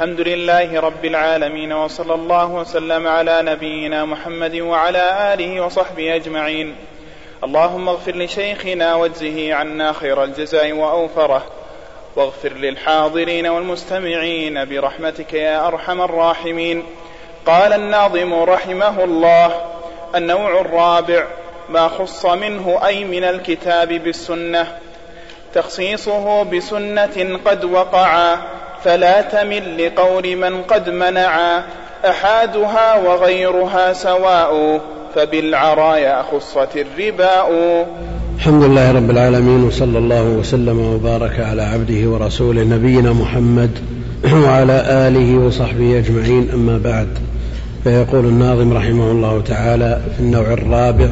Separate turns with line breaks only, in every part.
الحمد لله رب العالمين وصلى الله وسلم على نبينا محمد وعلى آله وصحبه أجمعين. اللهم اغفر لشيخنا واجزه عنا خير الجزاء وأوفره. واغفر للحاضرين والمستمعين برحمتك يا أرحم الراحمين. قال الناظم رحمه الله النوع الرابع ما خص منه أي من الكتاب بالسنة. تخصيصه بسنة قد وقعا. فلا تمل لقول من قد منعا أحادها وغيرها سواء فبالعرايا خصت الرباء
الحمد لله رب العالمين وصلى الله وسلم وبارك على عبده ورسوله نبينا محمد وعلى آله وصحبه أجمعين. أما بعد فيقول الناظم رحمه الله تعالى في النوع الرابع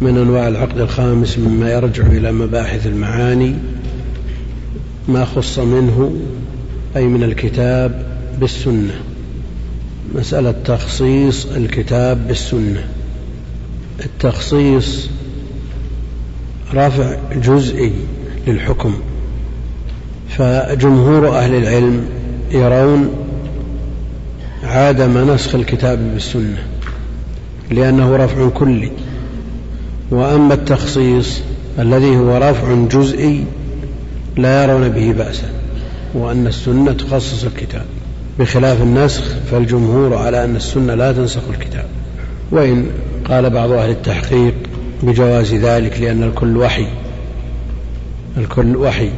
من أنواع العقد الخامس مما يرجع إلى مباحث المعاني ما خص منه أي من الكتاب بالسنة. مسألة تخصيص الكتاب بالسنة. التخصيص رفع جزئي للحكم. فجمهور أهل العلم يرون عدم نسخ الكتاب بالسنة لأنه رفع كلي. وأما التخصيص الذي هو رفع جزئي لا يرون به بأسا. وأن السنة تخصص الكتاب. بخلاف النسخ فالجمهور على أن السنة لا تنسخ الكتاب. وإن قال بعض أهل التحقيق بجواز ذلك لأن الكل وحي الكل وحي.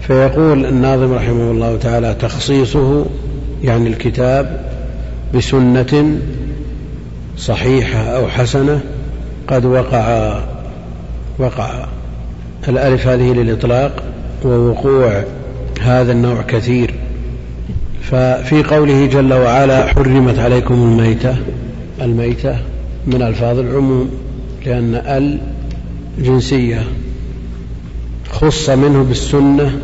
فيقول الناظم رحمه الله تعالى تخصيصه يعني الكتاب بسنة صحيحة أو حسنة قد وقع وقع. الألف هذه للإطلاق ووقوع هذا النوع كثير. ففي قوله جل وعلا حرمت عليكم الميتة الميتة من ألفاظ العموم لأن ال جنسية خص منه بالسنة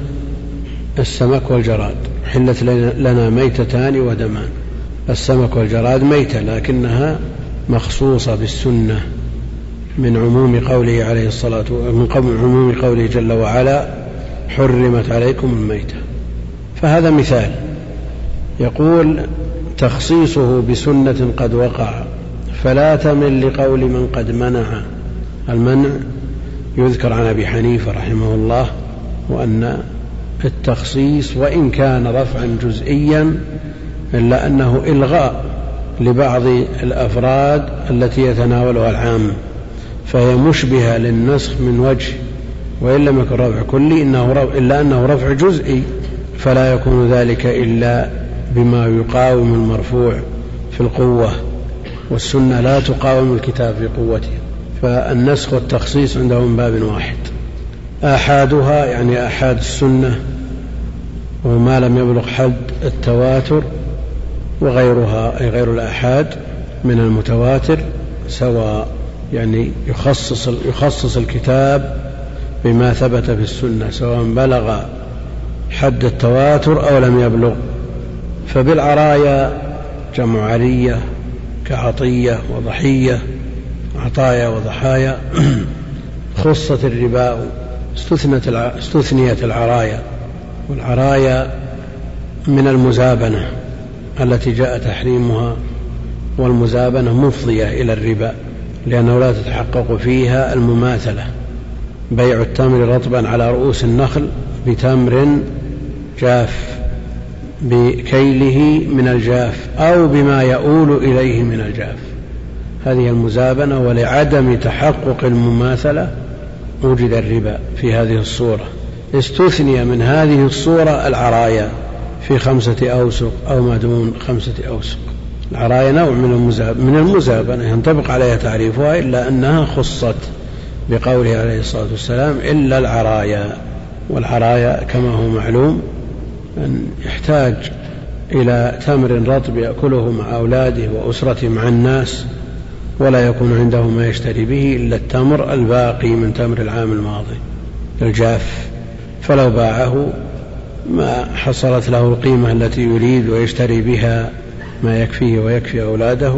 السمك والجراد. حلت لنا ميتتان ودمان. السمك والجراد ميتة لكنها مخصوصة بالسنة من عموم قوله عليه الصلاة من عموم قوله جل وعلا حرمت عليكم الميتة. فهذا مثال. يقول تخصيصه بسنة قد وقع. فلا تمل لقول من قد منع. المنع يذكر عن أبي حنيفة رحمه الله وأن التخصيص وإن كان رفعا جزئيا إلا أنه إلغاء لبعض الأفراد التي يتناولها العام فهي مشبهة للنسخ من وجه وإن لم يكن رفع كلي إنه رفع إلا أنه رفع جزئي فلا يكون ذلك إلا بما يقاوم المرفوع في القوة والسنة لا تقاوم الكتاب في قوته. فالنسخ والتخصيص عندهم باب واحد. آحادها يعني آحاد السنة وما لم يبلغ حد التواتر وغيرها أي غير الآحاد من المتواتر سواء يعني يخصص يخصص الكتاب بما ثبت في السنة سواء بلغ حد التواتر أو لم يبلغ. فبالعرايا جمع عرية كعطية وضحية عطايا وضحايا. خصت الرباء استثنت استثنيت العرايا. والعرايا من المزابنة التي جاء تحريمها والمزابنة مفضية إلى الربا لأنه لا تتحقق فيها المماثلة. بيع التمر رطبا على رؤوس النخل بتمر جاف بكيله من الجاف أو بما يؤول إليه من الجاف. هذه المزابنة ولعدم تحقق المماثلة وجد الربا في هذه الصورة. استثني من هذه الصورة العرايا في خمسة أوسق أو ما دون خمسة أوسق. العرايا نوع من المزابنة ينطبق عليها تعريفها إلا أنها خصت. بقوله عليه الصلاة والسلام إلا العرايا والعرايا كما هو معلوم أن يحتاج إلى تمر رطب يأكله مع أولاده وأسرته مع الناس ولا يكون عنده ما يشتري به إلا التمر الباقي من تمر العام الماضي الجاف. فلو باعه ما حصلت له القيمة التي يريد ويشتري بها ما يكفيه ويكفي أولاده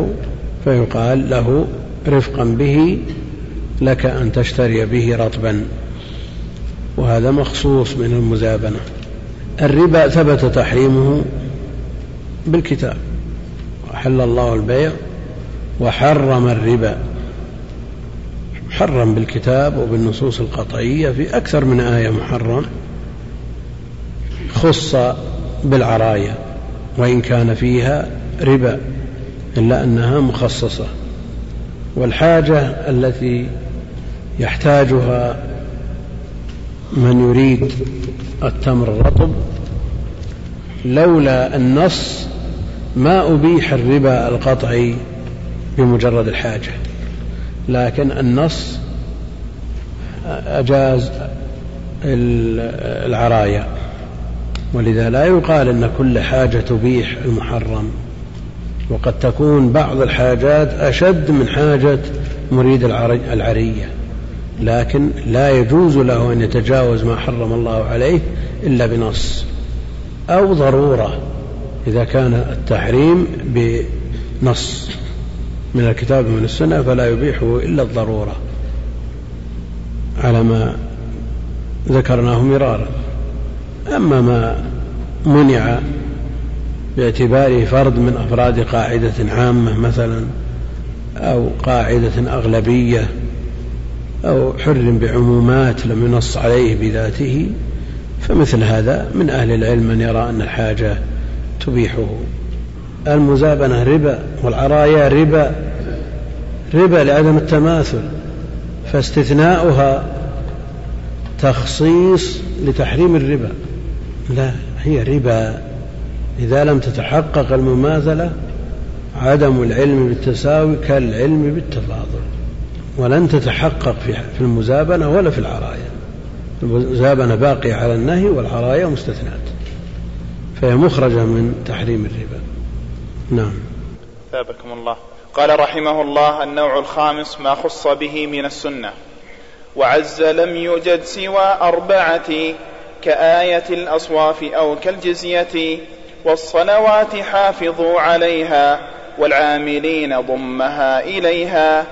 فيقال له رفقا به لك أن تشتري به رطبا. وهذا مخصوص من المزابنة. الربا ثبت تحريمه بالكتاب. وأحل الله البيع وحرم الربا. محرم بالكتاب وبالنصوص القطعية في أكثر من آية محرم خص بالعرايا. وإن كان فيها ربا إلا أنها مخصصة. والحاجة التي يحتاجها من يريد التمر الرطب لولا النص ما أبيح الربا القطعي بمجرد الحاجة. لكن النص أجاز العرايا. ولذا لا يقال إن كل حاجة تبيح المحرم. وقد تكون بعض الحاجات أشد من حاجة مريد العرية. لكن لا يجوز له أن يتجاوز ما حرم الله عليه إلا بنص أو ضرورة إذا كان التحريم بنص من الكتاب ومن السنة فلا يبيحه إلا الضرورة على ما ذكرناه مرارا. أما ما منع باعتباره فرد من أفراد قاعدة عامة مثلا أو قاعدة أغلبية أو حر بعمومات لم ينص عليه بذاته فمثل هذا من أهل العلم من يرى أن الحاجة تبيحه المزابنة ربا والعرايا ربا ربا لعدم التماثل فاستثناؤها تخصيص لتحريم الربا. لا هي ربا. إذا لم تتحقق المماثلة عدم العلم بالتساوي كالعلم بالتفاضل. ولن تتحقق في المزابنة ولا في العرايا. المزابنة باقية على النهي والعرايا مستثنات. فهي مخرجة من تحريم الربا. نعم.
ثابكم الله. قال رحمه الله النوع الخامس ما خص به من السنة. وعز لم يوجد سوى أربعة كآية الأصواف أو كالجزية والصلوات حافظوا عليها والعاملين ضمها إليها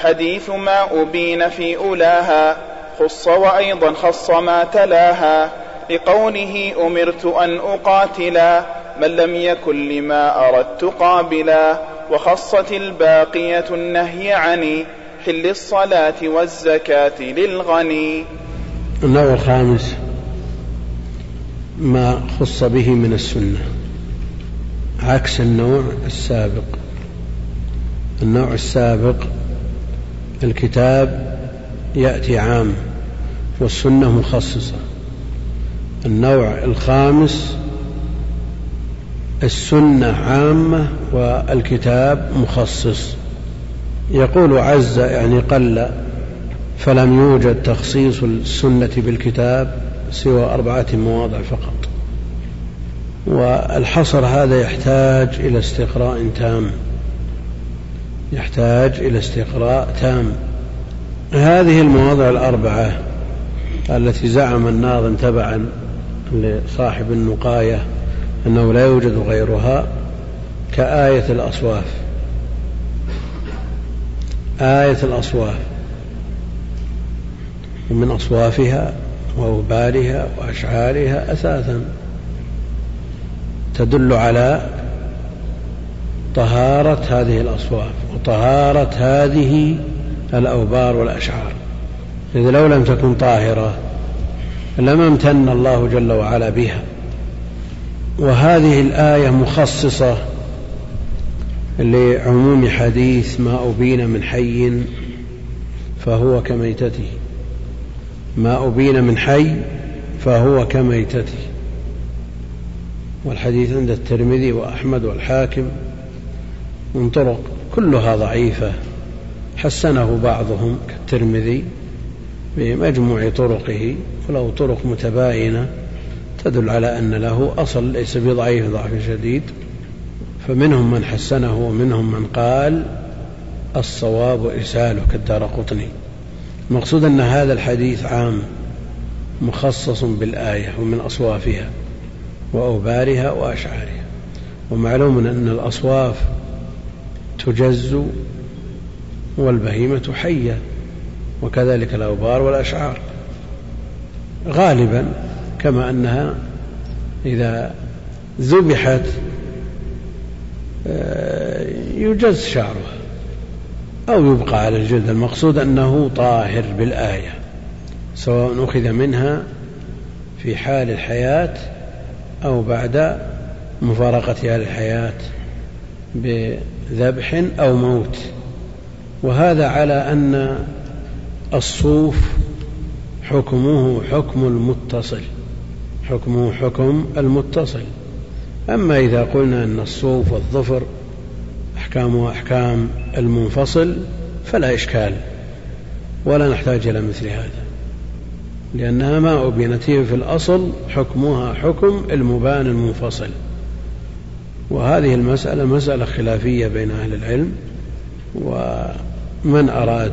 حديث ما أبين في أولاها خص وأيضا خص ما تلاها. لقوله أمرت أن أقاتلا من لم يكن لما أردت قابلا. وخصت الباقية النهي عن حل الصلاة والزكاة للغني.
النوع الخامس ما خص به من السنة. عكس النوع السابق. النوع السابق الكتاب يأتي عام والسنة مخصصة. النوع الخامس السنة عامة والكتاب مخصص. يقول عز يعني قل فلم يوجد تخصيص السنة بالكتاب سوى أربعة مواضع فقط. والحصر هذا يحتاج إلى استقراء تام. يحتاج إلى استقراء تام. هذه المواضع الأربعة التي زعم الناظم تبعا لصاحب النقاية أنه لا يوجد غيرها كآية الأصواف. آية الأصواف. ومن أصوافها وأوبارها وأشعارها أثاثا. تدل على طهارة هذه الأصواف وطهارة هذه الأوبار والأشعار. إذ لو لم تكن طاهرة لما امتن الله جل وعلا بها. وهذه الآية مخصصة لعموم حديث ما أبين من حي فهو كميتته. ما أبين من حي فهو كميتته. والحديث عند الترمذي وأحمد والحاكم من طرق كلها ضعيفة. حسنه بعضهم كالترمذي بمجموع طرقه وله طرق متباينة تدل على أن له أصل ليس بضعيف ضعف شديد. فمنهم من حسنه ومنهم من قال الصواب إرساله كالدار قطني. المقصود أن هذا الحديث عام مخصص بالآية ومن أصوافها وأوبارها وأشعارها. ومعلوم أن الأصواف تجز والبهيمة حية وكذلك الأوبار والأشعار. غالبا كما أنها إذا ذبحت آه، يجز شعرها أو يبقى على الجلد. المقصود أنه طاهر بالآية سواء أخذ منها في حال الحياة أو بعد مفارقتها للحياة بذبح أو موت. وهذا على أن الصوف حكمه حكم المتصل. حكمه حكم المتصل. أما إذا قلنا أن الصوف والظفر أحكامه أحكام المنفصل فلا إشكال ولا نحتاج إلى مثل هذا لأنها ما أبينت هي في الأصل حكمها حكم المبان المنفصل. وهذه المسألة مسألة خلافية بين أهل العلم ومن أراد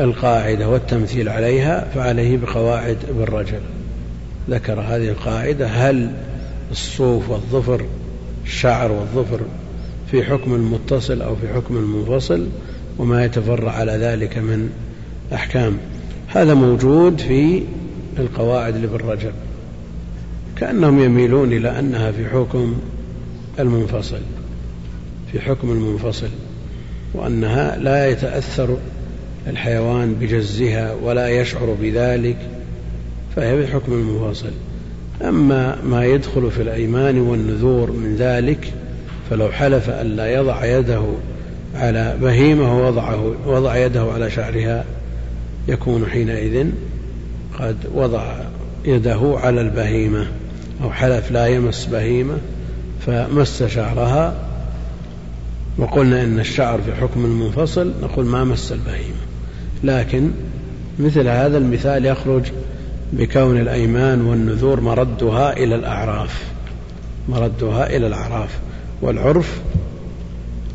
القاعدة والتمثيل عليها فعليه بقواعد ابن رجل ذكر هذه القاعدة هل الصوف والظفر الشعر والظفر في حكم المتصل أو في حكم المنفصل وما يتفرع على ذلك من أحكام. هذا موجود في القواعد لابن رجب كأنهم يميلون إلى أنها في حكم المنفصل في حكم المنفصل وأنها لا يتأثر الحيوان بجزها ولا يشعر بذلك فهي في حكم المنفصل. أما ما يدخل في الأيمان والنذور من ذلك فلو حلف ألا يضع يده على بهيمة ووضعه وضع يده على شعرها يكون حينئذ قد وضع يده على البهيمة أو حلف لا يمس بهيمة فمس شعرها وقلنا إن الشعر في حكم المنفصل نقول ما مس البهيمة. لكن مثل هذا المثال يخرج بكون الأيمان والنذور مردها إلى الأعراف مردها إلى الأعراف. والعرف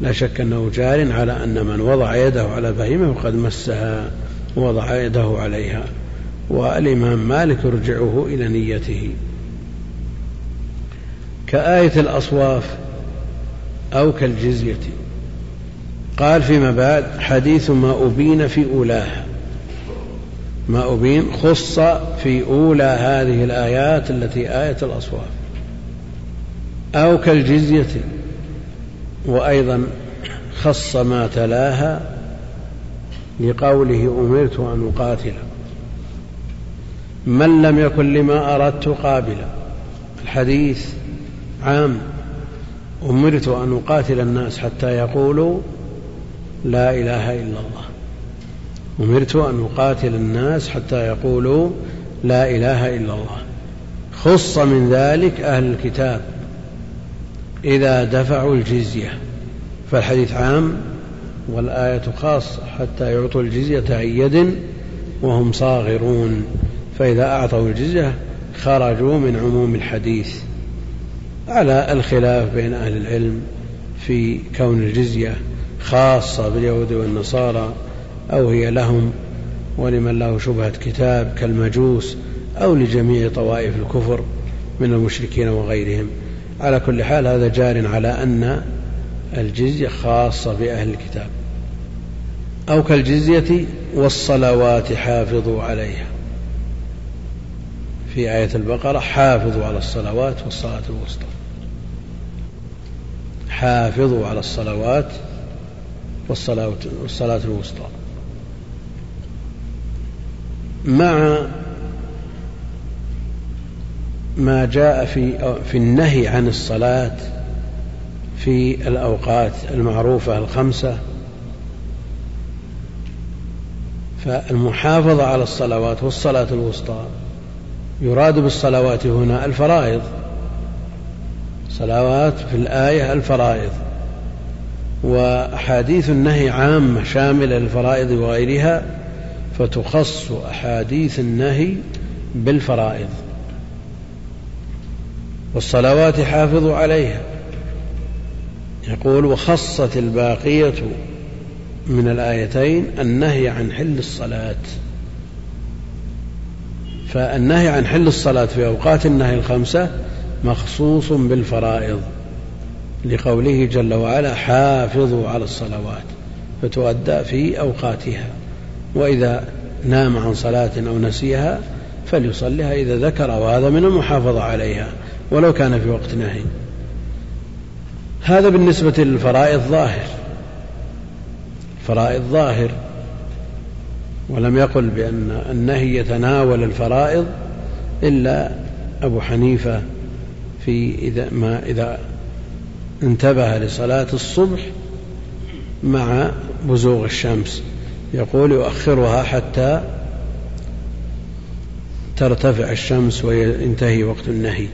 لا شك أنه جار على أن من وضع يده على بهيمة فقد مسها ووضع يده عليها. والإمام مالك يرجعه إلى نيته. كآية الأصواف أو كالجزية. قال فيما بعد حديث ما أبين في أولاها. ما أبين خص في أولى هذه الآيات التي آية الأصواف. أو كالجزية. وأيضا خص ما تلاها لقوله أمرت أن أقاتل. من لم يكن لما أردت قابلا. الحديث عام أمرت أن أقاتل الناس حتى يقولوا لا إله إلا الله. أمرت أن أقاتل الناس حتى يقولوا لا إله إلا الله. خص من ذلك أهل الكتاب إذا دفعوا الجزية. فالحديث عام والآية خاصة حتى يعطوا الجزية عن يد وهم صاغرون. فإذا أعطوا الجزية خرجوا من عموم الحديث. على الخلاف بين أهل العلم في كون الجزية خاصة باليهود والنصارى أو هي لهم ولمن له شبهة كتاب كالمجوس أو لجميع طوائف الكفر من المشركين وغيرهم. على كل حال هذا جار على أن الجزية خاصة بأهل الكتاب أو كالجزية والصلوات حافظوا عليها. في آية البقرة حافظوا على الصلوات والصلاة الوسطى. حافظوا على الصلوات والصلاة, والصلاة الوسطى. مع ما جاء في في النهي عن الصلاة في الأوقات المعروفة الخمسة فالمحافظة على الصلوات والصلاة الوسطى يراد بالصلوات هنا الفرائض. صلوات في الآية الفرائض. وأحاديث النهي عامة شاملة للفرائض وغيرها فتخص أحاديث النهي بالفرائض. والصلوات حافظوا عليها. يقول وخصت الباقية من الآيتين النهي عن حل الصلاة. فالنهي عن حل الصلاة في أوقات النهي الخمسة مخصوص بالفرائض لقوله جل وعلا حافظوا على الصلوات فتؤدى في أوقاتها. وإذا نام عن صلاة أو نسيها فليصلها إذا ذكر وهذا من المحافظة عليها ولو كان في وقت نهي. هذا بالنسبة للفرائض ظاهر. فرائض ظاهر. ولم يقل بأن النهي يتناول الفرائض إلا أبو حنيفة في إذا ما إذا انتبه لصلاة الصبح مع بزوغ الشمس. يقول يؤخرها حتى ترتفع الشمس وينتهي وقت النهي.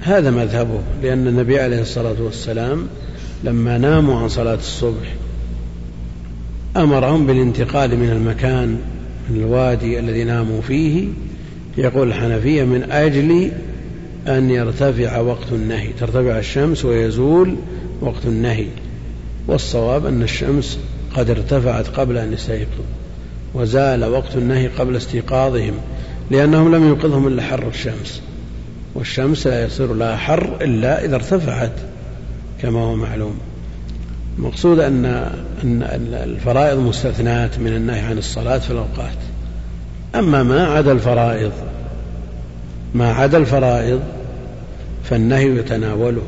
هذا مذهبه لأن النبي عليه الصلاة والسلام لما ناموا عن صلاة الصبح أمرهم بالانتقال من المكان من الوادي الذي ناموا فيه. يقول الحنفية من أجل أن يرتفع وقت النهي. ترتفع الشمس ويزول وقت النهي. والصواب أن الشمس قد ارتفعت قبل أن يستيقظوا وزال وقت النهي قبل استيقاظهم لأنهم لم يوقظهم إلا حر الشمس. والشمس لا يصير لها حر إلا إذا ارتفعت كما هو معلوم. المقصود أن أن الفرائض مستثنات من النهي عن الصلاة في الأوقات. أما ما عدا الفرائض ما عدا الفرائض فالنهي يتناوله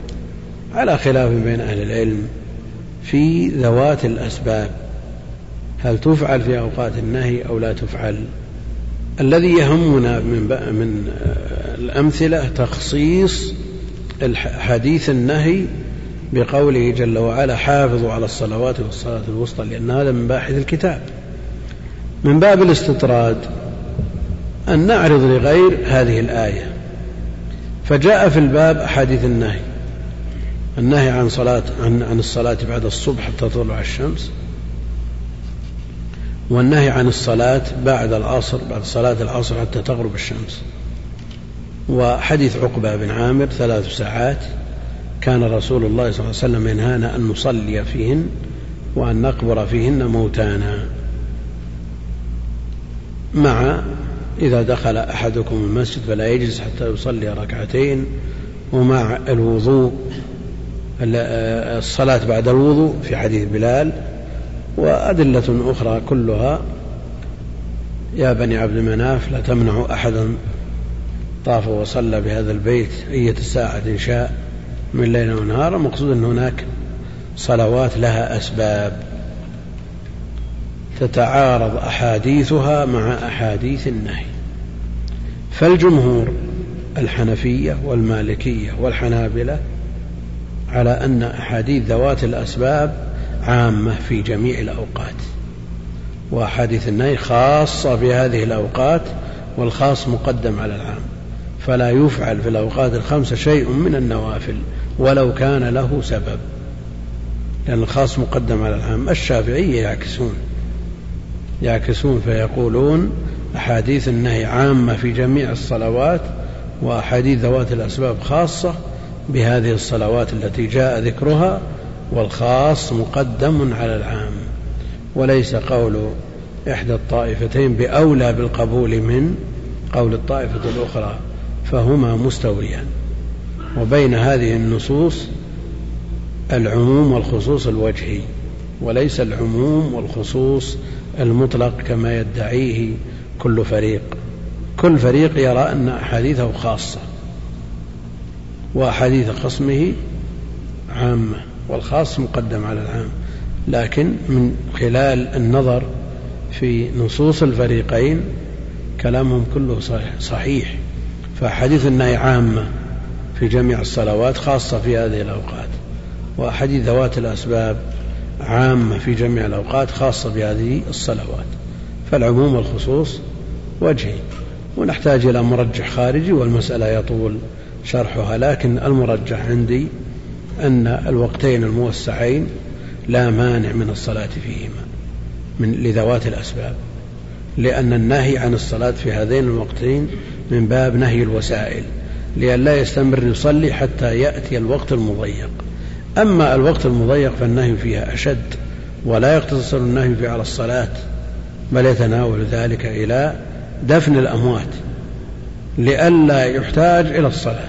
على خلاف بين أهل العلم في ذوات الأسباب. هل تفعل في أوقات النهي أو لا تفعل؟ الذي يهمنا من من الأمثلة تخصيص حديث النهي بقوله جل وعلا حافظوا على الصلوات والصلاة الوسطى لأن هذا من باحث الكتاب. من باب الاستطراد أن نعرض لغير هذه الآية. فجاء في الباب أحاديث النهي. النهي عن صلاة عن عن الصلاة بعد الصبح حتى تطلع الشمس. والنهي عن الصلاة بعد العصر بعد صلاة العصر حتى تغرب الشمس. وحديث عقبة بن عامر ثلاث ساعات. كان رسول الله صلى الله عليه وسلم ينهانا أن نصلي فيهن وأن نقبر فيهن موتانا. مع إذا دخل أحدكم المسجد فلا يجلس حتى يصلي ركعتين ومع الوضوء الصلاة بعد الوضوء في حديث بلال وأدلة أخرى كلها. يا بني عبد مناف لا تمنعوا أحدا طاف وصلى بهذا البيت أية ساعة شاء من ليل ونهار. المقصود أن هناك صلوات لها أسباب. تتعارض أحاديثها مع أحاديث النهي. فالجمهور الحنفية والمالكية والحنابلة على أن أحاديث ذوات الأسباب عامة في جميع الأوقات وأحاديث النهي خاصة في هذه الأوقات والخاص مقدم على العام فلا يفعل في الأوقات الخمسة شيء من النوافل ولو كان له سبب لأن الخاص مقدم على العام. الشافعية يعكسون يعكسون فيقولون أحاديث النهي عامة في جميع الصلوات وأحاديث ذوات الأسباب خاصة بهذه الصلوات التي جاء ذكرها والخاص مقدم على العام. وليس قول إحدى الطائفتين بأولى بالقبول من قول الطائفة الأخرى فهما مستويان. وبين هذه النصوص العموم والخصوص الوجهي وليس العموم والخصوص المطلق كما يدعيه كل فريق. كل فريق يرى أن أحاديثه خاصة وأحاديث خصمه عامة والخاص مقدم على العام. لكن من خلال النظر في نصوص الفريقين كلامهم كله صحيح فأحاديث النهي عامة في جميع الصلوات خاصة في هذه الأوقات وأحاديث ذوات الأسباب عامة في جميع الأوقات خاصة بهذه الصلوات. فالعموم والخصوص وجهي. ونحتاج إلى مرجح خارجي والمسألة يطول شرحها لكن المرجح عندي أن الوقتين الموسعين لا مانع من الصلاة فيهما من لذوات الأسباب. لأن النهي عن الصلاة في هذين الوقتين من باب نهي الوسائل لئلا يستمر يصلي حتى يأتي الوقت المضيق. أما الوقت المضيق فالنهي فيها أشد ولا يقتصر النهي فيه على الصلاة بل يتناول ذلك إلى دفن الأموات لئلا يحتاج إلى الصلاة.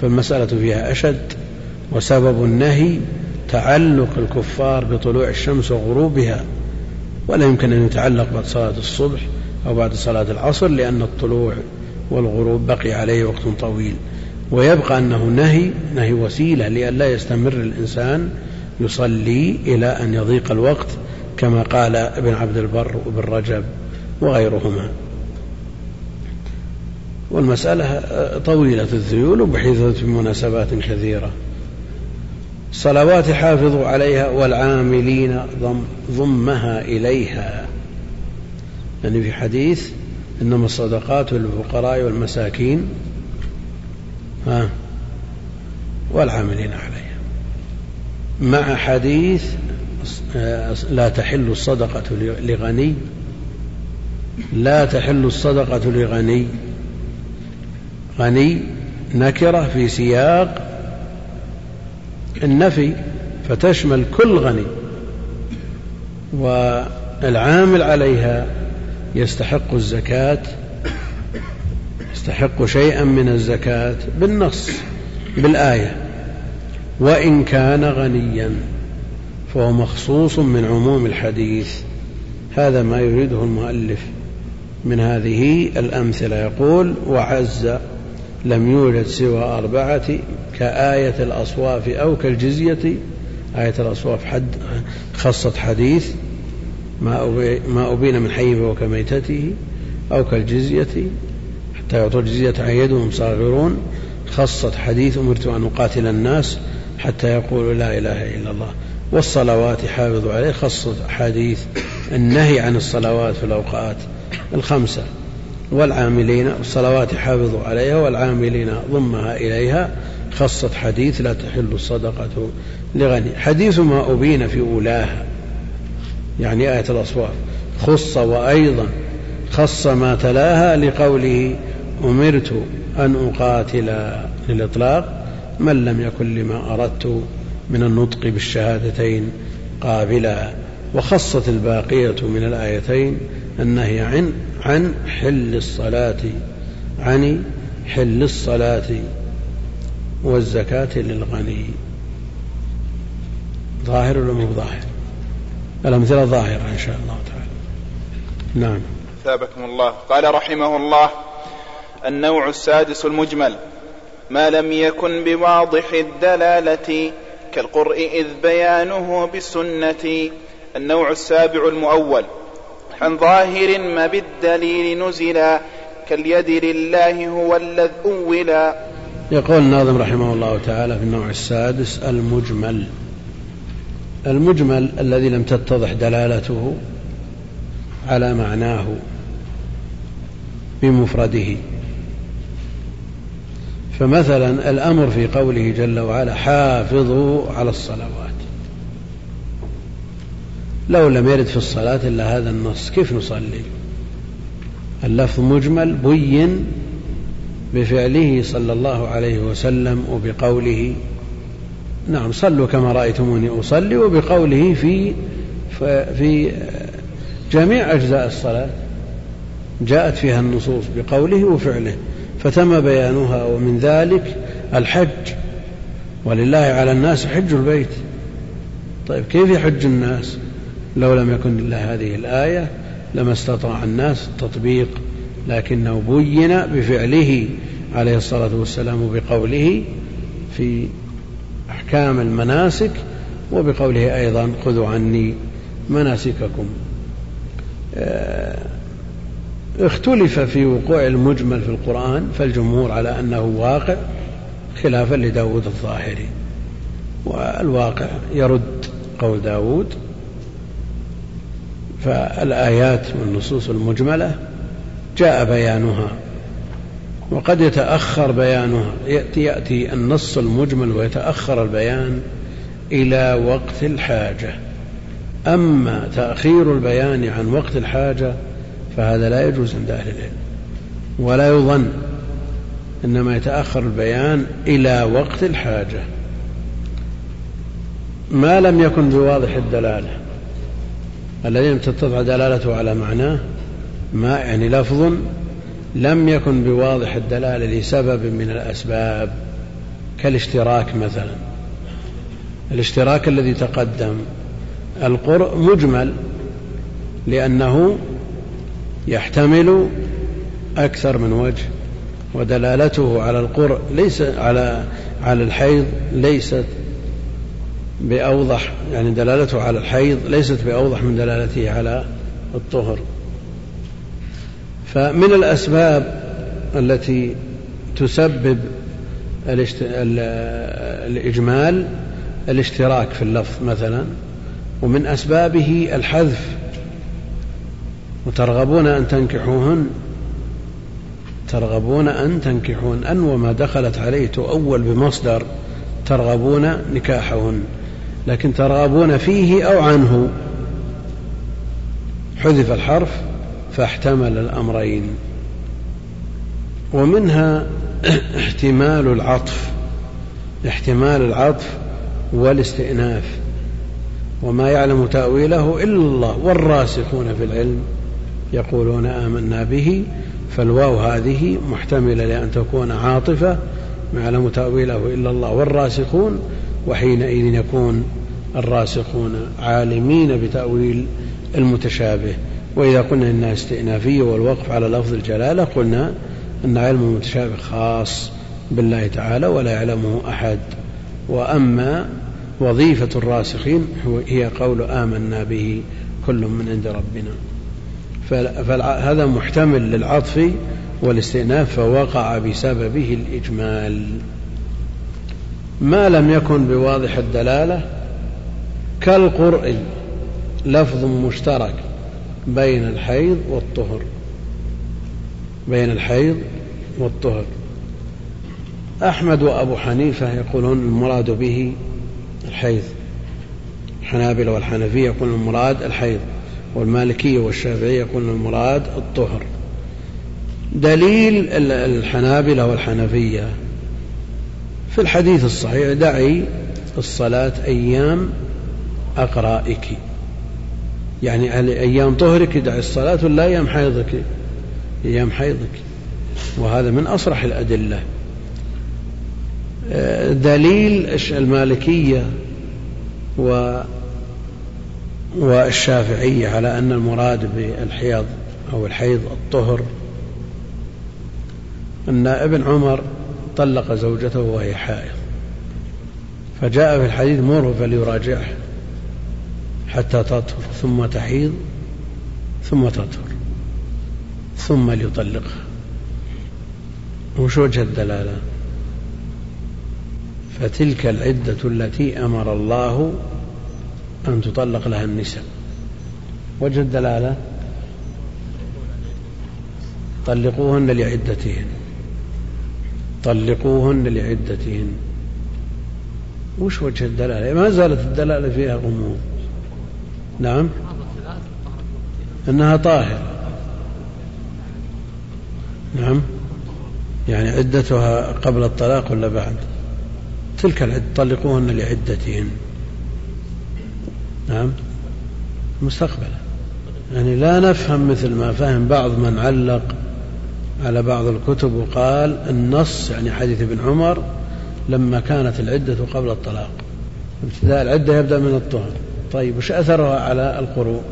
فالمسألة فيها أشد وسبب النهي تعلق الكفار بطلوع الشمس وغروبها ولا يمكن أن يتعلق بعد صلاة الصبح أو بعد صلاة العصر لأن الطلوع والغروب بقي عليه وقت طويل. ويبقى أنه نهي نهي وسيلة لئلا يستمر الإنسان يصلي إلى أن يضيق الوقت كما قال ابن عبد البر وابن رجب وغيرهما. والمسألة طويلة الذيول وبحيث في مناسبات كثيرة. صلوات حافظوا عليها والعاملين ضم ضمها إليها. يعني في حديث إنما الصدقات للفقراء والمساكين ها. والعاملين عليها. مع حديث لا تحل الصدقة لغني. لا تحل الصدقة لغني. غني نكرة في سياق النفي فتشمل كل غني. والعامل عليها يستحق الزكاة يستحق شيئا من الزكاة بالنص بالآية. وإن كان غنيا فهو مخصوص من عموم الحديث. هذا ما يريده المؤلف من هذه الأمثلة. يقول وعز لم يوجد سوى أربعة كآية الأصواف أو كالجزية. آية الأصواف حد خصت حديث ما أبين من حي فهو كميتته أو كالجزية. حتى يعطوا الجزية عن يدهم صاغرون. خصت حديث أمرت أن أقاتل الناس حتى يقولوا لا إله إلا الله. والصلوات حافظوا عليه. خصت حديث النهي عن الصلوات في الأوقات الخمسة. والعاملين الصلوات حافظوا عليها والعاملين ضمها إليها. خصت حديث لا تحل الصدقة لغني. حديث ما أبين في أولاها. يعني آية الأصوات خص وأيضا خص ما تلاها لقوله أمرت أن أقاتل للإطلاق من لم يكن لما أردت من النطق بالشهادتين قابلا وخصت الباقية من الآيتين النهي عن عن حل الصلاة عن حل الصلاة والزكاة للغني. ظاهر ولا مو ظاهر؟ الأمثلة ظاهرة إن شاء الله تعالى. نعم.
ثابكم الله. قال رحمه الله النوع السادس المجمل. ما لم يكن بواضح الدلالة كالقرء إذ بيانه بالسنة. النوع السابع المؤول. عن ظاهر ما بالدليل نزلا كاليد لله هو الذي أولا.
يقول الناظم رحمه الله تعالى في النوع السادس المجمل. المجمل الذي لم تتضح دلالته على معناه بمفرده. فمثلا الأمر في قوله جل وعلا حافظوا على الصلوات. لو لم يرد في الصلاة إلا هذا النص كيف نصلي؟ اللفظ مجمل بين بفعله صلى الله عليه وسلم وبقوله. نعم صلوا كما رأيتموني أصلي وبقوله في في جميع أجزاء الصلاة. جاءت فيها النصوص بقوله وفعله. فتم بيانها. ومن ذلك الحج. ولله على الناس حج البيت. طيب كيف يحج الناس؟ لو لم يكن إلا هذه الآية لما استطاع الناس التطبيق لكنه بين بفعله عليه الصلاة والسلام وبقوله في أحكام المناسك وبقوله أيضا خذوا عني مناسككم. آه، اختلف في وقوع المجمل في القرآن فالجمهور على أنه واقع خلافا لداود الظاهري. والواقع يرد قول داود. فالآيات والنصوص المجملة جاء بيانها وقد يتأخر بيانها. يأتي, يأتي النص المجمل ويتأخر البيان إلى وقت الحاجة. أما تأخير البيان عن وقت الحاجة فهذا لا يجوز عند أهل العلم. ولا يظن إنما يتأخر البيان إلى وقت الحاجة. ما لم يكن بواضح الدلالة. الذي لم تتضح دلالته على معناه ما يعني لفظ لم يكن بواضح الدلالة لسبب من الأسباب. كالاشتراك مثلا. الاشتراك الذي تقدم. القرء مجمل لأنه يحتمل أكثر من وجه ودلالته على القرء ليس على على الحيض ليست بأوضح يعني دلالته على الحيض ليست بأوضح من دلالته على الطهر. فمن الأسباب التي تسبب الإجمال الاشتراك في اللفظ مثلا ومن أسبابه الحذف وترغبون أن تنكحوهن. ترغبون أن تنكحون أن وما دخلت عليه تؤول بمصدر ترغبون نكاحهن. لكن ترغبون فيه أو عنه. حذف الحرف فاحتمل الأمرين. ومنها احتمال العطف. احتمال العطف والاستئناف. وما يعلم تأويله إلا الله والراسخون في العلم. يقولون آمنا به فالواو هذه محتملة لأن تكون عاطفة ما يعلم تأويله إلا الله والراسخون وحينئذ يكون الراسخون عالمين بتأويل المتشابه. وإذا قلنا إنها استئنافية والوقف على لفظ الجلالة قلنا أن علم المتشابه خاص بالله تعالى ولا يعلمه أحد. وأما وظيفة الراسخين هي قول آمنا به كل من عند ربنا. فهذا محتمل للعطف والاستئناف فوقع بسببه الإجمال. ما لم يكن بواضح الدلالة كالقرء لفظ مشترك بين الحيض والطهر بين الحيض والطهر. أحمد وأبو حنيفة يقولون المراد به الحيض. الحنابلة والحنفية يقولون المراد الحيض. والمالكية والشافعية يقولون المراد الطهر. دليل الحنابلة والحنفية. في الحديث الصحيح دعي الصلاة أيام أقرائك. يعني أيام طهرك دعي الصلاة ولا أيام حيضك؟ أيام حيضك. وهذا من أصرح الأدلة. دليل المالكية والشافعية على أن المراد بالحيض أو الحيض الطهر أن ابن عمر طلق زوجته وهي حائض. فجاء في الحديث مره فليراجعه حتى تطهر ثم تحيض ثم تطهر ثم ليطلقها وش وجه الدلالة؟ فتلك العدة التي أمر الله أن تطلق لها النساء. وجه الدلالة؟ طلقوهن لعدتهن. طلقوهن لعدتهن. وش وجه الدلالة؟ ما زالت الدلالة فيها غموض. نعم؟ أنها طاهرة. نعم؟ يعني عدتها قبل الطلاق ولا بعد؟ تلك العدة طلقوهن لعدتهن. نعم. مستقبلا يعني لا نفهم مثل ما فهم بعض من علق على بعض الكتب وقال النص يعني حديث ابن عمر لما كانت العدة قبل الطلاق. ابتداء العدة يبدأ من الطهر. طيب وش أثرها على القروء؟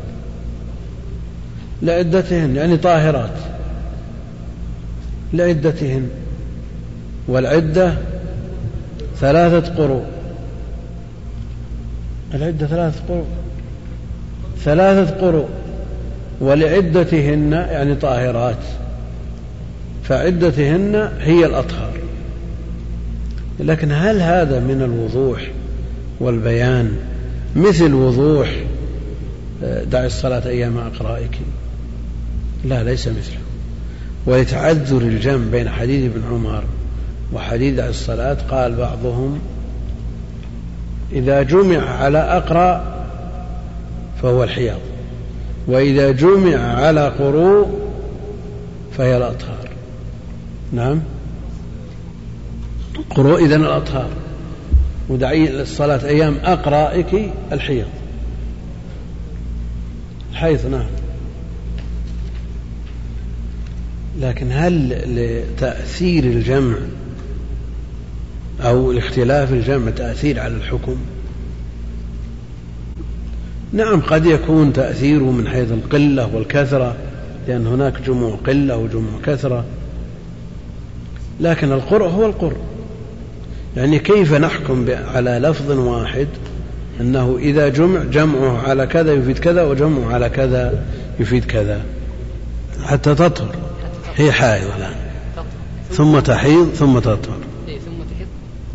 لعدتهن يعني طاهرات. لعدتهن. والعدة ثلاثة قروء. العدة ثلاثة قروء ثلاثة قروء ولعدتهن يعني طاهرات. فعدتهن هي الأطهار لكن هل هذا من الوضوح والبيان؟ مثل وضوح آه، دع الصلاة أيام أقرائك. لا ليس مثله. ولتعذر الجمع بين حديث ابن عمر وحديث دع الصلاة قال بعضهم إذا جمع على أقرأ فهو الحياض وإذا جمع على قروء فهي الأطهار. نعم؟ قروء إذن الأطهار. ودعي الصلاة أيام أقرائك الحيض الحيض نعم. لكن هل لتأثير الجمع أو لاختلاف الجمع تأثير على الحكم؟ نعم قد يكون تأثيره من حيث القلة والكثرة لأن هناك جموع قلة وجموع كثرة. لكن القرء هو القرء. يعني كيف نحكم على لفظ واحد أنه إذا جمع جمعه على كذا يفيد كذا وجمعه على كذا يفيد كذا؟ حتى تطهر. هي حائض الآن. ثم تحيض ثم تطهر.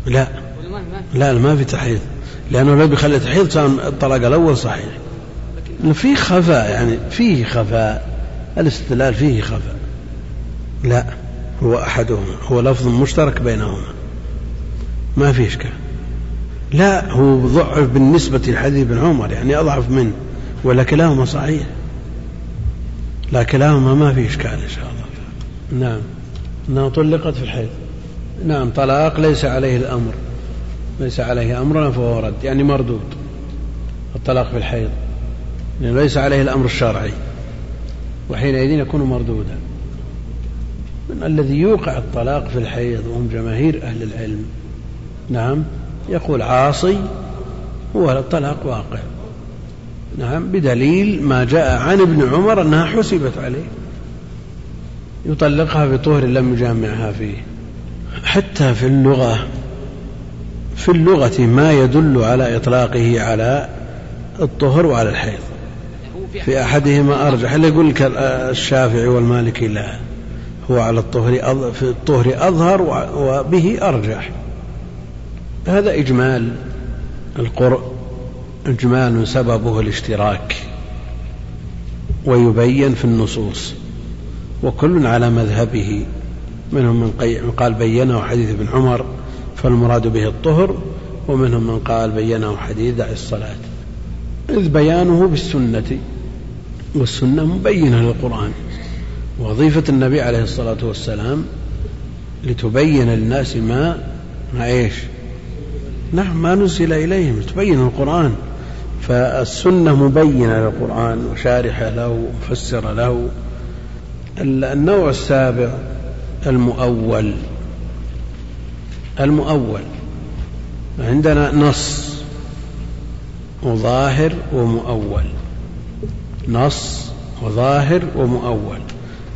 لا. لا ما في تحيض. لأنه لو بيخلي تحيض كان الطلاق الأول صحيح. في خفاء يعني فيه خفاء. الاستدلال فيه خفاء. لا هو أحدهما. هو لفظ مشترك بينهما. ما في إشكال. لا هو ضعف بالنسبة لحديث ابن عمر يعني أضعف منه ولا كلاهما صحيح. لا كلاهما ما في إشكال إن شاء الله. نعم. أنها طلقت في الحيض. نعم طلاق ليس عليه الأمر. ليس عليه أمر فهو رد يعني مردود الطلاق في الحيض. يعني ليس عليه الأمر الشرعي وحينئذ يكون مردودا. من الذي يوقع الطلاق في الحيض وهم جماهير أهل العلم نعم يقول عاصي هو الطلاق واقع. نعم بدليل ما جاء عن ابن عمر أنها حسبت عليه. يطلقها في طهر لم يجامعها فيه. حتى في اللغة في اللغة ما يدل على إطلاقه على الطهر وعلى الحيض. في أحدهما أرجح. اللي يقول لك الشافعي والمالكي لا؟ هو على الطهر في الطهر أظهر وبه أرجح. هذا إجمال القرء إجمال سببه الاشتراك ويبين في النصوص وكل على مذهبه. منهم من قال بينه حديث ابن عمر فالمراد به الطهر ومنهم من قال بينه حديث دع الصلاة. إذ بيانه بالسنة والسنة مبينة للقرآن. وظيفة النبي عليه الصلاة والسلام لتبين للناس ما ما إيش؟ نعم ما نزل إليهم تبين القرآن. فالسنة مبينة للقرآن وشارحة له ومفسرة له. النوع السابع المؤول. المؤول. عندنا نص وظاهر ومؤول. نص وظاهر ومؤول.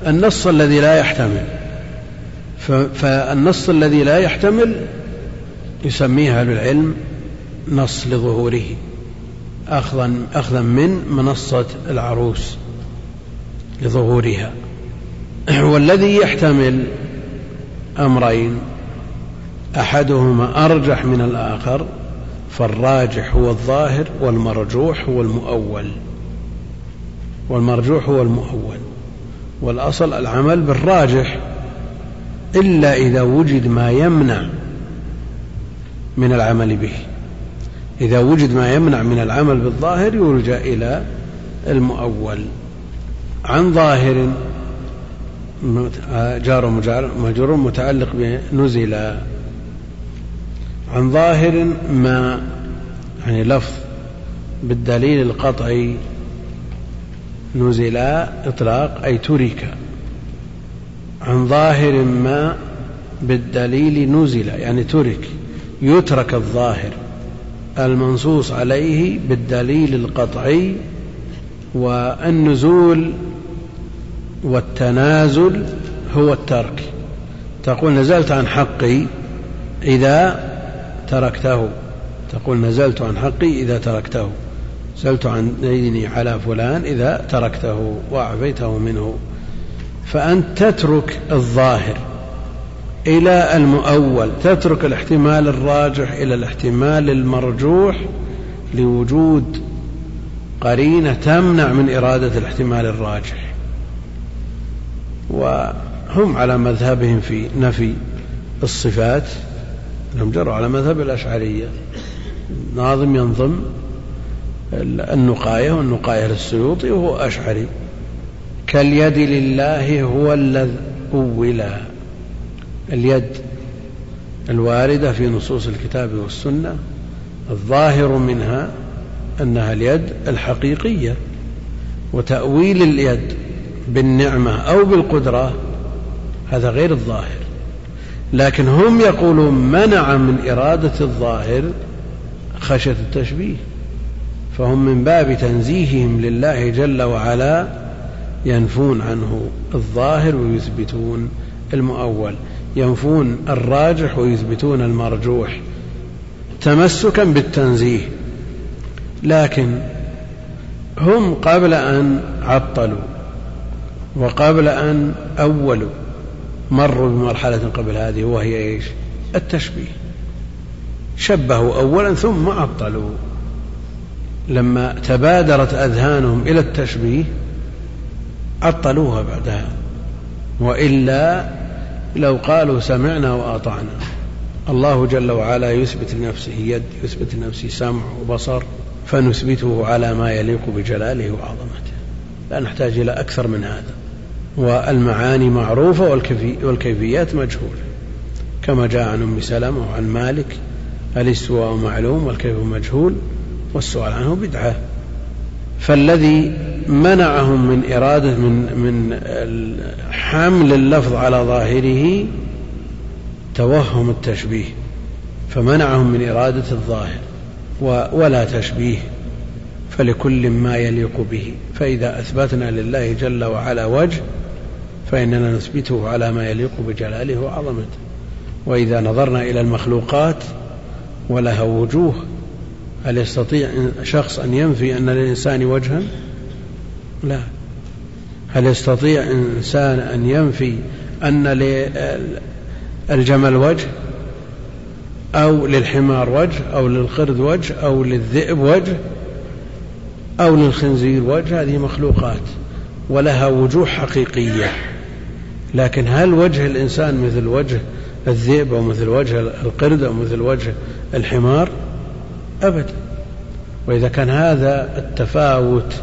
النص الذي لا يحتمل. فالنص الذي لا يحتمل يسميه أهل العلم نص لظهوره أخذا أخذا من منصة العروس لظهورها. والذي يحتمل أمرين. أحدهما أرجح من الآخر فالراجح هو الظاهر والمرجوح هو المؤول. والمرجوح هو المؤول. والأصل العمل بالراجح إلا إذا وجد ما يمنع من العمل به. إذا وجد ما يمنع من العمل بالظاهر يرجع إلى المؤول. عن ظاهر جار مجرور متعلق بنزل. عن ظاهر ما يعني لفظ بالدليل القطعي نزل إطلاق أي ترك. عن ظاهر ما بالدليل نزل يعني ترك. يترك الظاهر المنصوص عليه بالدليل القطعي والنزول والتنازل هو الترك. تقول نزلت عن حقي إذا تركته. تقول نزلت عن حقي إذا تركته. نزلت عن ديني على فلان إذا تركته وأعفيته منه. فأنت تترك الظاهر إلى المؤول تترك الاحتمال الراجح إلى الاحتمال المرجوح لوجود قرينة تمنع من إرادة الاحتمال الراجح. وهم على مذهبهم في نفي الصفات انهم جروا على مذهب الأشعرية. ناظم ينظم النقاية والنقاية للسيوطي وهو أشعري. كاليد لله هو الذي أولا. اليد الواردة في نصوص الكتاب والسنة الظاهر منها أنها اليد الحقيقية وتأويل اليد بالنعمة أو بالقدرة هذا غير الظاهر. لكن هم يقولون منع من إرادة الظاهر خشية التشبيه. فهم من باب تنزيههم لله جل وعلا ينفون عنه الظاهر ويثبتون المؤول. ينفون الراجح ويثبتون المرجوح تمسكا بالتنزيه. لكن هم قبل أن عطلوا وقبل أن أولوا مروا بمرحلة قبل هذه وهي إيش؟ التشبيه. شبهوا أولا ثم عطلوا لما تبادرت أذهانهم إلى التشبيه عطلوها بعدها. وإلا لو قالوا سمعنا وأطعنا. الله جل وعلا يثبت لنفسه يد يثبت لنفسه سمع وبصر فنثبته على ما يليق بجلاله وعظمته. لا نحتاج إلى أكثر من هذا. والمعاني معروفة والكيفيات مجهولة. كما جاء عن أم سلمة وعن مالك الاستواء معلوم والكيف مجهول؟ والسؤال عنه بدعة. فالذي منعهم من إرادة من من حمل اللفظ على ظاهره توهم التشبيه. فمنعهم من إرادة الظاهر ولا تشبيه. فلكل ما يليق به. فإذا أثبتنا لله جل وعلا وجه فإننا نثبته على ما يليق بجلاله وعظمته. وإذا نظرنا إلى المخلوقات ولها وجوه هل يستطيع شخص أن ينفي أن للإنسان وجها؟ لا. هل يستطيع إنسان أن ينفي أن للجمل وجه؟ أو للحمار وجه أو للقرد وجه أو للذئب وجه أو للخنزير وجه؟ هذه مخلوقات ولها وجوه حقيقية. لكن هل وجه الإنسان مثل وجه الذئب أو مثل وجه القرد أو مثل وجه الحمار؟ أبدا. وإذا كان هذا التفاوت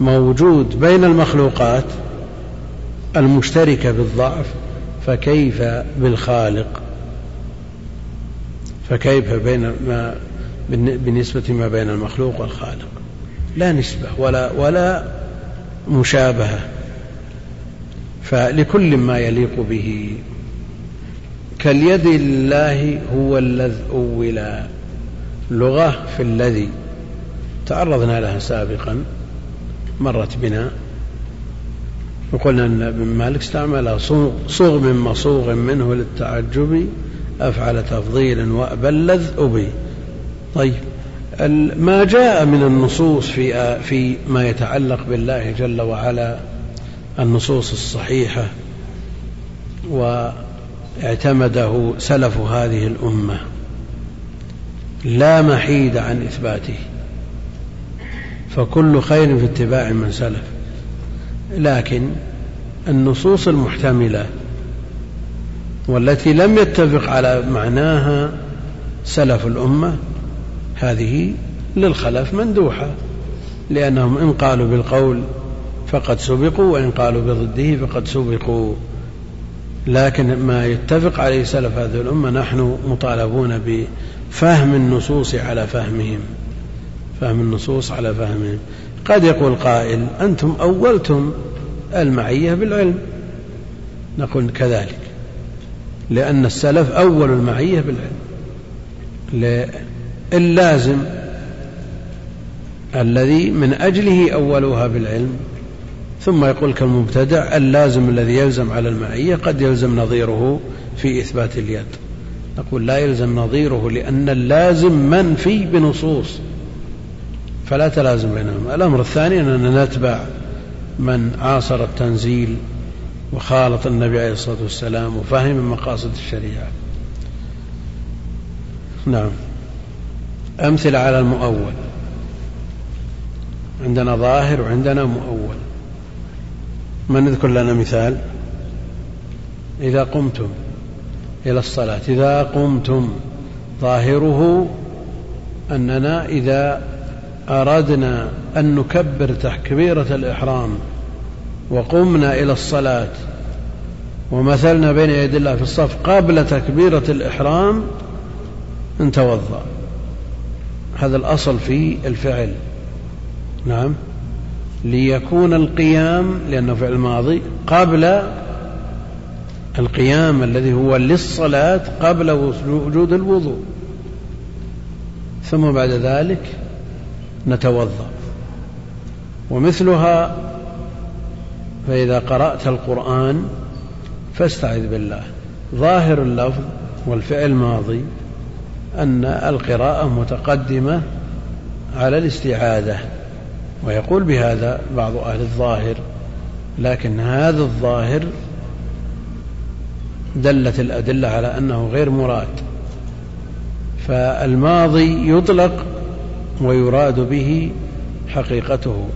موجود بين المخلوقات المشتركة بالضعف فكيف بالخالق؟ فكيف بين ما بالنسبة ما بين المخلوق والخالق؟ لا نسبة ولا ولا مشابهة. فلكل ما يليق به. كاليد الله هو الذي أولى لغة في الذي. تعرضنا لها سابقا. مرت بنا. وقلنا أن ابن مالك استعمل صوغ من مصوغ منه للتعجب. أفعل تفضيل وأبلذ أبي طيب. ما جاء من النصوص في في ما يتعلق بالله جل وعلا. النصوص الصحيحة واعتمده سلف هذه الأمة لا محيد عن إثباته فكل خير في اتباع من سلف. لكن النصوص المحتملة والتي لم يتفق على معناها سلف الأمة هذه للخلف مندوحة لأنهم إن قالوا بالقول فقد سبقوا وإن قالوا بضده فقد سبقوا. لكن ما يتفق عليه سلف هذه الأمة نحن مطالبون بفهم النصوص على فهمهم. فهم النصوص على فهمهم. قد يقول قائل أنتم أولتم المعية بالعلم. نقول كذلك. لأن السلف أول المعية بالعلم. اللازم الذي من أجله أولوها بالعلم. ثم يقول كالمبتدع اللازم الذي يلزم على المعية قد يلزم نظيره في إثبات اليد. نقول لا يلزم نظيره لأن اللازم منفي بنصوص فلا تلازم بينهما. الأمر الثاني أننا نتبع من عاصر التنزيل وخالط النبي عليه الصلاة والسلام وفهم مقاصد الشريعة. نعم. أمثلة على المؤول. عندنا ظاهر وعندنا مؤول. من يذكر لنا مثال؟ إذا قمتم إلى الصلاة إذا قمتم ظاهره أننا إذا أردنا أن نكبر تكبيرة الإحرام وقمنا إلى الصلاة ومثلنا بين يدي الله في الصف قبل تكبيرة الإحرام نتوضأ هذا الأصل في الفعل. نعم. ليكون القيام لأنه فعل ماضي قبل القيام الذي هو للصلاة قبل وجود الوضوء. ثم بعد ذلك نتوضأ. ومثلها فإذا قرأت القرآن فاستعذ بالله. ظاهر اللفظ والفعل ماضي أن القراءة متقدمة على الاستعاذة. ويقول بهذا بعض أهل الظاهر لكن هذا الظاهر دلت الأدلة على أنه غير مراد فالماضي يطلق ويراد به حقيقته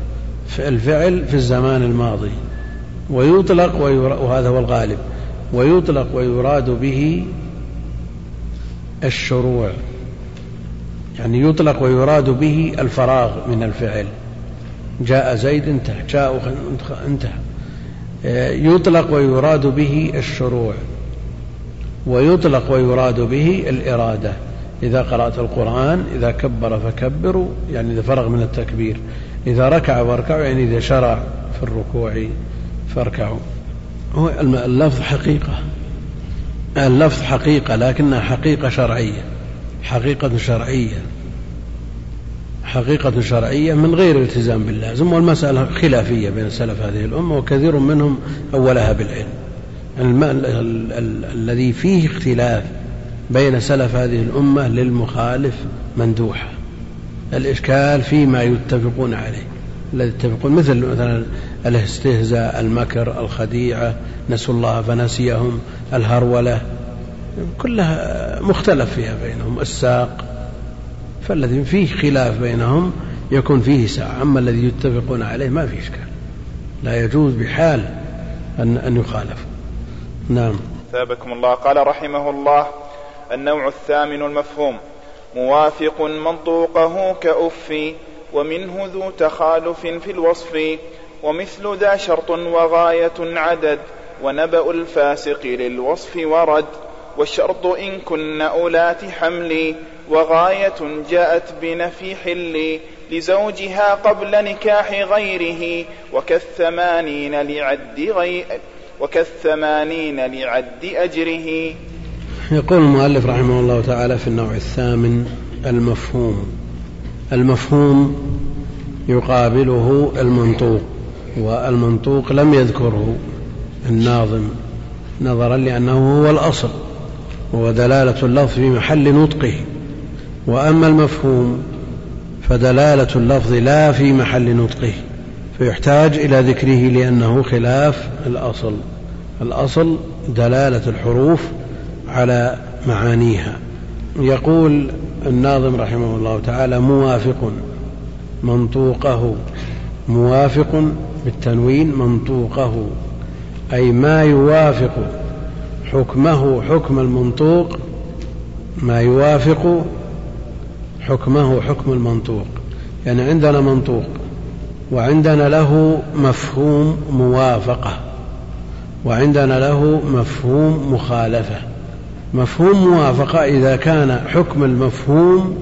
الفعل في الزمان الماضي ويطلق وهذا هو الغالب ويطلق ويراد به الشروع يعني يطلق ويراد به الفراغ من الفعل. جاء زيد انتهى جاء انتهى. يطلق ويراد به الشروع ويطلق ويراد به الإرادة. إذا قرأت القرآن إذا كبر فكبروا يعني إذا فرغ من التكبير. إذا ركع فاركعوا يعني إذا شرع في الركوع فاركعوا. هو اللفظ حقيقة. اللفظ حقيقة لكنها حقيقة شرعية. حقيقة شرعية. حقيقة شرعية من غير التزام باللازم والمسألة خلافية بين سلف هذه الأمة وكثير منهم أولها بالعلم. الذي فيه اختلاف بين سلف هذه الأمة للمخالف مندوحة. الإشكال فيما يتفقون عليه. الذي يتفقون مثل مثلا الاستهزاء المكر الخديعة نسوا الله فنسيهم الهرولة كلها مختلف فيها بينهم. الساق فالذي فيه خلاف بينهم يكون فيه ساعة. أما الذي يتفقون عليه ما فيه إشكال. لا يجوز بحال أن أن يخالف. نعم.
ثابكم الله. قال رحمه الله النوع الثامن المفهوم. موافق منطوقه كأف ومنه ذو تخالف في الوصف ومثل ذا شرط وغاية عدد ونبأ الفاسق للوصف ورد والشرط إن كن أولات حمل وغاية جاءت بنفي حل لزوجها قبل نكاح غيره وكالثمانين لعد غير وكالثمانين لعد أجره.
يقول المؤلف رحمه الله تعالى في النوع الثامن المفهوم. المفهوم يقابله المنطوق والمنطوق لم يذكره الناظم نظرا لأنه هو الأصل وهو دلالة اللفظ في محل نطقه. وأما المفهوم فدلالة اللفظ لا في محل نطقه فيحتاج إلى ذكره لأنه خلاف الأصل. الأصل دلالة الحروف على معانيها. يقول الناظم رحمه الله تعالى موافق منطوقه. موافق بالتنوين منطوقه أي ما يوافق حكمه حكم المنطوق ما يوافق حكمه حكم المنطوق. يعني عندنا منطوق وعندنا له مفهوم موافقة وعندنا له مفهوم مخالفة. مفهوم موافقة إذا كان حكم المفهوم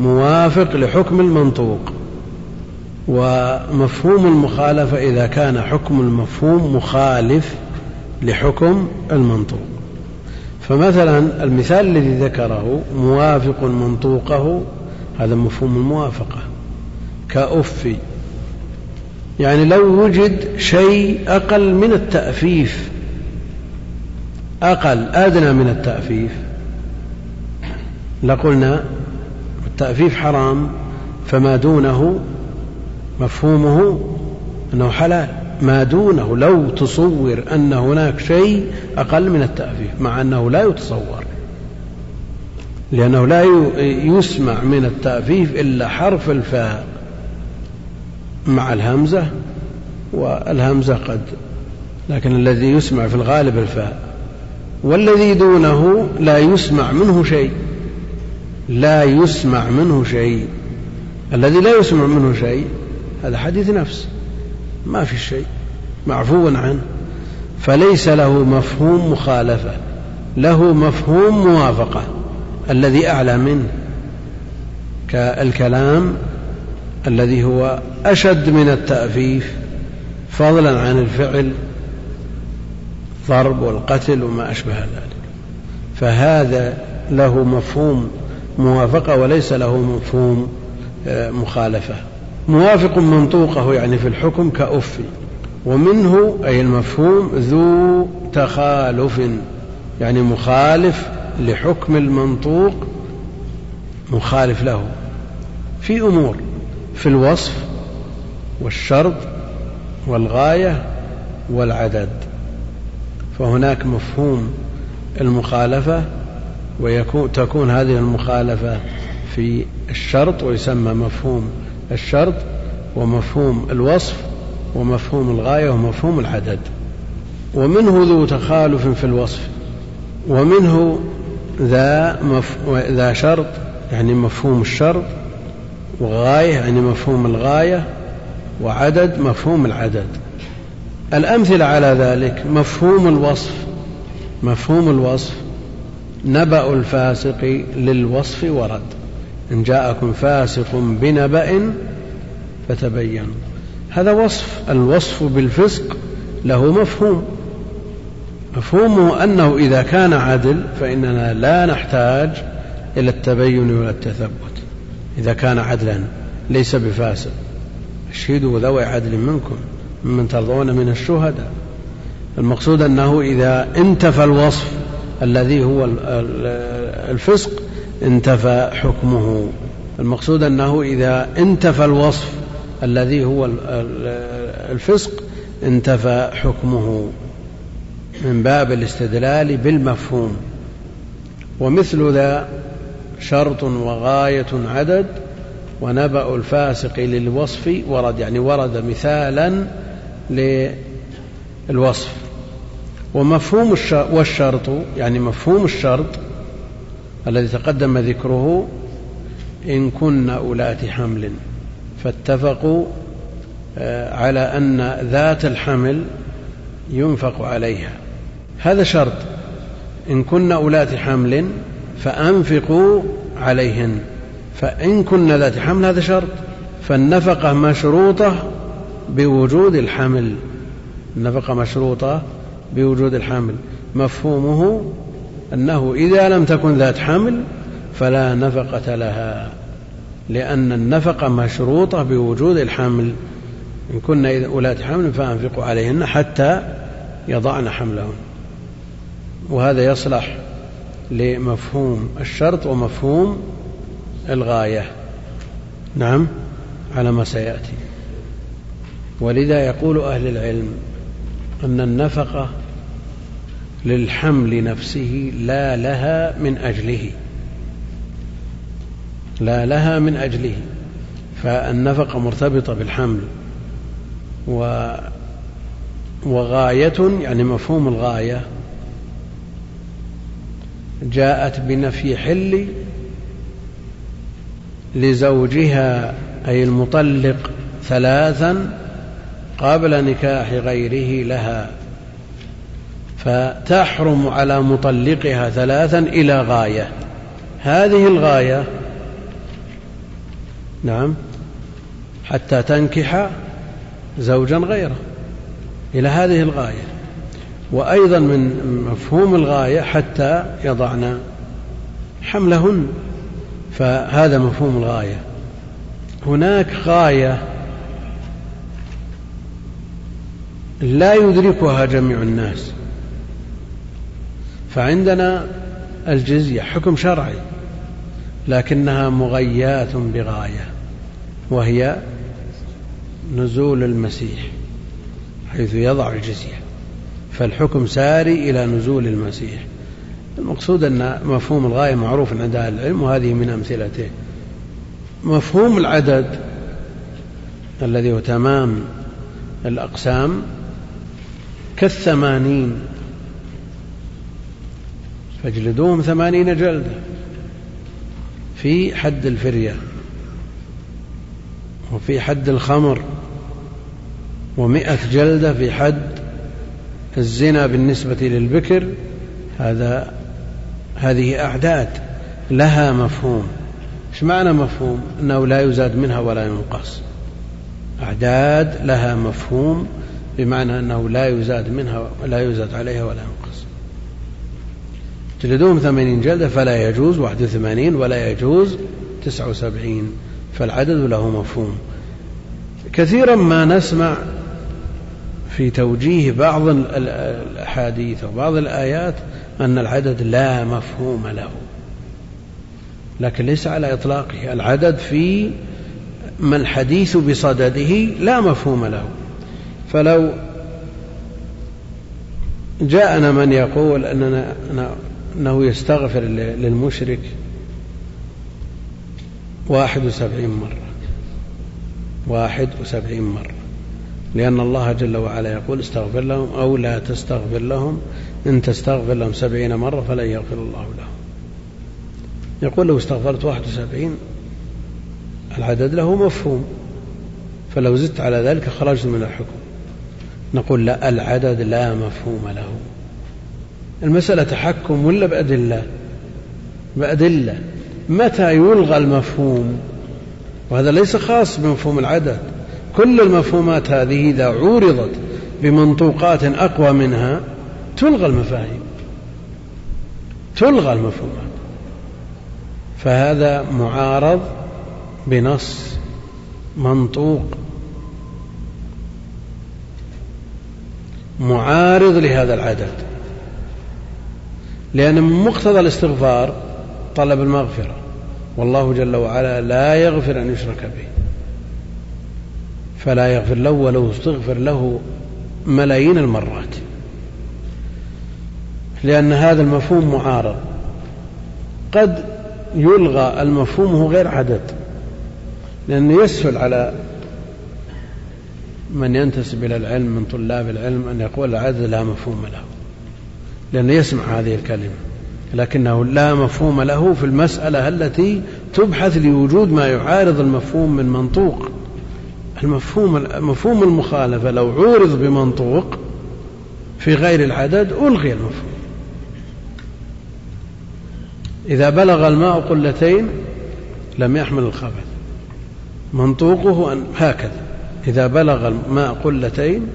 موافق لحكم المنطوق ومفهوم المخالفة إذا كان حكم المفهوم مخالف لحكم المنطوق. فمثلا المثال الذي ذكره موافق منطوقه هذا مفهوم الموافقة كأف. يعني لو وجد شيء أقل من التأفيف أقل أدنى من التأفيف لقلنا التأفيف حرام فما دونه مفهومه أنه حلال. ما دونه. لو تصور أن هناك شيء أقل من التأفيف مع أنه لا يتصور. لأنه لا يسمع من التأفيف إلا حرف الفاء مع الهمزة والهمزة قد لكن الذي يسمع في الغالب الفاء. والذي دونه لا يسمع منه شيء. لا يسمع منه شيء. الذي لا يسمع منه شيء هذا حديث نفس. ما في شيء معفو عنه. فليس له مفهوم مخالفة له مفهوم موافقة الذي أعلى منه. كالكلام الذي هو أشد من التأفيف فضلا عن الفعل الضرب والقتل وما أشبه ذلك. فهذا له مفهوم موافقة وليس له مفهوم آه، مخالفة. موافق منطوقه يعني في الحكم كأف. ومنه أي المفهوم ذو تخالف يعني مخالف لحكم المنطوق مخالف له. في أمور في الوصف والشرط والغاية والعدد. فهناك مفهوم المخالفة ويكون تكون هذه المخالفة في الشرط ويسمى مفهوم الشرط ومفهوم الوصف ومفهوم الغاية ومفهوم العدد. ومنه ذو تخالف في الوصف ومنه ذا مف... ذا شرط يعني مفهوم الشرط وغاية يعني مفهوم الغاية وعدد مفهوم العدد. الأمثلة على ذلك مفهوم الوصف. مفهوم الوصف نبأ الفاسق للوصف ورد. إن جاءكم فاسق بنبأ فتبينوا. هذا وصف الوصف بالفسق له مفهوم. مفهومه أنه إذا كان عدل فإننا لا نحتاج إلى التبين ولا التثبت. إذا كان عدلا ليس بفاسق. اشهدوا ذوي عدل منكم ممن ترضون من الشهداء. المقصود أنه إذا انتفى الوصف الذي هو الفسق انتفى حكمه. المقصود أنه إذا انتفى الوصف الذي هو الفسق انتفى حكمه من باب الاستدلال بالمفهوم. ومثل ذا شرط وغاية عدد ونبأ الفاسق للوصف ورد يعني ورد مثالا للوصف. ومفهوم والشرط يعني مفهوم الشرط الذي تقدم ذكره إن كن أولات حمل فاتفقوا آه، على أن ذات الحمل ينفق عليها. هذا شرط. إن كن أولات حمل فأنفقوا عليهن. فإن كن ذات حمل هذا شرط. فالنفقة مشروطة بوجود الحمل. النفقة مشروطة بوجود الحمل. مفهومه؟ أنه إذا لم تكن ذات حمل فلا نفقة لها لأن النفقة مشروطة بوجود الحمل. إن كن أولات حمل فأنفقوا عليهن حتى يضعن حملهن. وهذا يصلح لمفهوم الشرط ومفهوم الغاية. نعم على ما سيأتي. ولذا يقول أهل العلم أن النفقة للحمل نفسه لا لها من أجله. لا لها من أجله. فالنفقة مرتبطة بالحمل. و وغاية يعني مفهوم الغاية جاءت بنفي حل لزوجها أي المطلق ثلاثا قبل نكاح غيره لها. فتحرم على مطلقها ثلاثا إلى غاية. هذه الغاية نعم حتى تنكح زوجا غيره إلى هذه الغاية. وأيضا من مفهوم الغاية حتى يضعن حملهن فهذا مفهوم الغاية. هناك غاية لا يدركها جميع الناس. فعندنا الجزية حكم شرعي لكنها مغياة بغاية وهي نزول المسيح حيث يضع الجزية فالحكم ساري إلى نزول المسيح. المقصود أن مفهوم الغاية معروف عند أهل العلم وهذه من أمثلته. مفهوم العدد الذي هو تمام الأقسام كالثمانين فاجلدوهم ثمانين جلدة في حد الفرية وفي حد الخمر ومئة جلدة في حد الزنا بالنسبة للبكر. هذا هذه أعداد لها مفهوم. إيش معنى مفهوم؟ أنه لا يزاد منها ولا ينقص. أعداد لها مفهوم بمعنى أنه لا يزاد منها لا يزاد عليها ولا ينقص. جلدوهم ثمانين جلدة فلا يجوز واحد وثمانين ولا يجوز تسعة وسبعين فالعدد له مفهوم. كثيرا ما نسمع في توجيه بعض الأحاديث وبعض الآيات أن العدد لا مفهوم له. لكن ليس على إطلاقه. العدد في ما الحديث بصدده لا مفهوم له. فلو جاءنا من يقول أننا أنه يستغفر للمشرك واحد وسبعين مرة. واحد وسبعين مرة. لأن الله جل وعلا يقول استغفر لهم أو لا تستغفر لهم. إن تستغفر لهم سبعين مرة فلن يغفر الله لهم. يقول لو استغفرت واحد وسبعين العدد له مفهوم. فلو زدت على ذلك خرجت من الحكم. نقول لا العدد لا مفهوم له. المسألة تحكم ولا بأدلة؟ بأدلة. متى يلغى المفهوم؟ وهذا ليس خاص بمفهوم العدد. كل المفهومات هذه إذا عورضت بمنطوقات أقوى منها تلغى المفاهيم. تلغى المفهومات. فهذا معارض بنص منطوق. معارض لهذا العدد. لأن من مقتضى الاستغفار طلب المغفرة. والله جل وعلا لا يغفر أن يشرك به. فلا يغفر له ولو استغفر له ملايين المرات. لأن هذا المفهوم معارض. قد يلغى المفهوم هو غير عدد. لأنه يسهل على من ينتسب إلى العلم من طلاب العلم أن يقول العدد لا مفهوم له. لأنه يسمع هذه الكلمة. لكنه لا مفهوم له في المسألة التي تبحث لوجود ما يعارض المفهوم من منطوق. المفهوم مفهوم المخالفة لو عورض بمنطوق في غير العدد ألغي المفهوم. إذا بلغ الماء قلتين لم يحمل الخبث. منطوقه أن هكذا. إذا بلغ الماء قلتين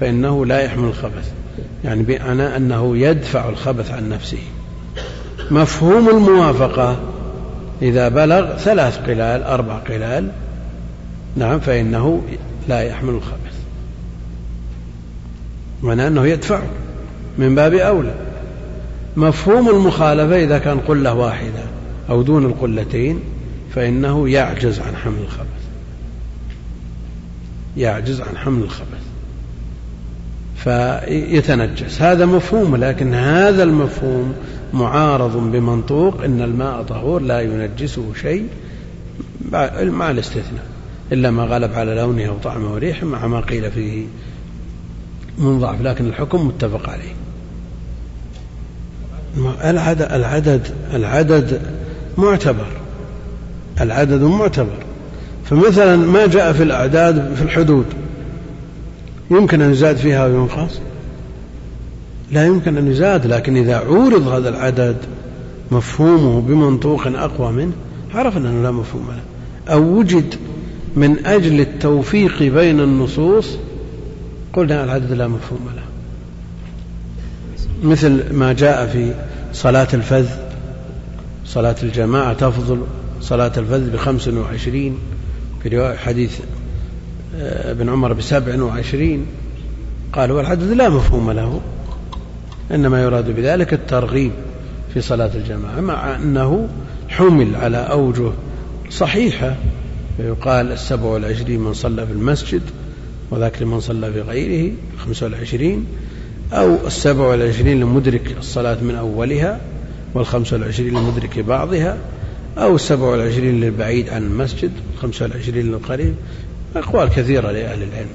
فإنه لا يحمل الخبث. يعني بمعنى أنه يدفع الخبث عن نفسه. مفهوم الموافقة إذا بلغ ثلاث قلال أربع قلال نعم فإنه لا يحمل الخبث. معنى أنه يدفعه من باب أولى. مفهوم المخالفة إذا كان قلة واحدة أو دون القلتين فإنه يعجز عن حمل الخبث. يعجز عن حمل الخبث. فيتنجس. هذا مفهوم لكن هذا المفهوم معارض بمنطوق إن الماء طهور لا ينجسه شيء مع الاستثناء إلا ما غلب على لونه أو طعمه وريحه مع ما قيل فيه من ضعف لكن الحكم متفق عليه. العدد العدد العدد معتبر. العدد معتبر. فمثلا ما جاء في الأعداد في الحدود يمكن أن يزاد فيها وينقص لا يمكن أن يزاد لكن إذا عورض هذا العدد مفهومه بمنطوق أقوى منه عرف أنه لا مفهوم له. أو وجد من أجل التوفيق بين النصوص قلنا العدد لا مفهوم له. مثل ما جاء في صلاة الفذ صلاة الجماعة تفضل صلاة الفذ بخمس وعشرين في رواية حديث ابن عمر بسبع وعشرين قال والعدد لا مفهوم له إنما يراد بذلك الترغيب في صلاة الجماعة مع أنه حمل على أوجه صحيحة فيقال السبع والعشرين من صلى في المسجد وذاك لمن صلى في غيره خمسة والعشرين أو السبع والعشرين لمدرك الصلاة من أولها والخمسة والعشرين لمدرك بعضها أو السبع والعشرين للبعيد عن المسجد الخمسة والعشرين للقريب أقوال كثيرة لأهل العلم.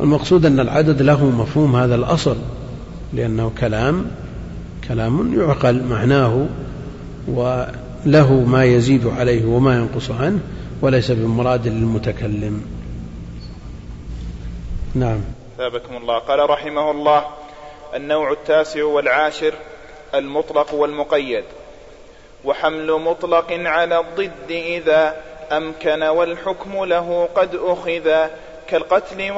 المقصود أن العدد له مفهوم هذا الأصل لأنه كلام كلام يعقل معناه وله ما يزيد عليه وما ينقص عنه وليس بمراد للمتكلم. نعم.
ثابكم الله. قال رحمه الله النوع التاسع والعاشر المطلق والمقيد. وحمل مطلق على الضد إذا أمكن والحكم له قد أخذ كالقتل.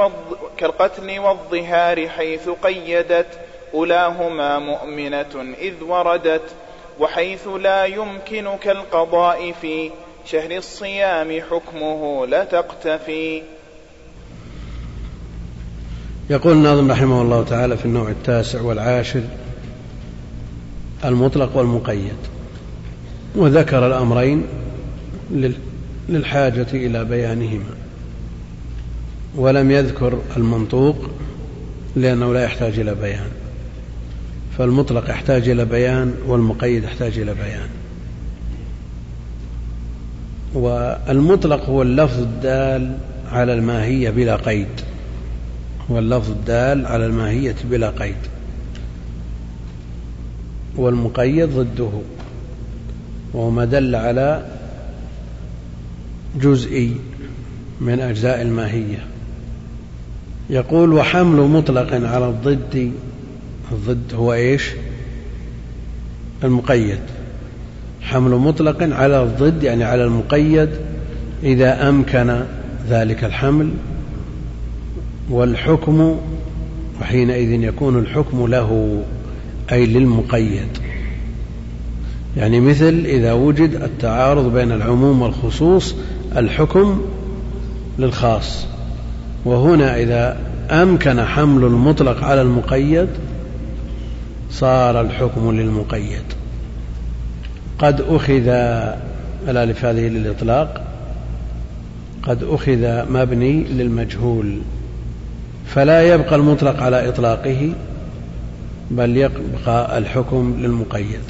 كالقتل والظهار حيث قيدت أولاهما مؤمنة إذ وردت وحيث لا يمكن كالقضاء في شهر الصيام حكمه لتقتفي
يقول الناظم رحمه الله تعالى في النوع التاسع والعاشر المطلق والمقيد وذكر الأمرين للحاجة إلى بيانهما. ولم يذكر المنطوق لأنه لا يحتاج إلى بيان. فالمطلق يحتاج إلى بيان والمقيد يحتاج إلى بيان. والمطلق هو اللفظ الدال على الماهية بلا قيد. هو اللفظ الدال على الماهية بلا قيد. والمقيد ضده. وهو ما دل على جزئي من أجزاء الماهية. يقول وحمل مطلق على الضد الضد هو إيش؟ المقيد. حمل مطلق على الضد يعني على المقيد إذا أمكن ذلك الحمل. والحكم وحينئذ يكون الحكم له أي للمقيد. يعني مثل إذا وجد التعارض بين العموم والخصوص الحكم للخاص. وهنا إذا أمكن حمل المطلق على المقيد صار الحكم للمقيد. قد أخذ الألف هذه للإطلاق قد أخذ مبني للمجهول فلا يبقى المطلق على إطلاقه بل يبقى الحكم للمقيد.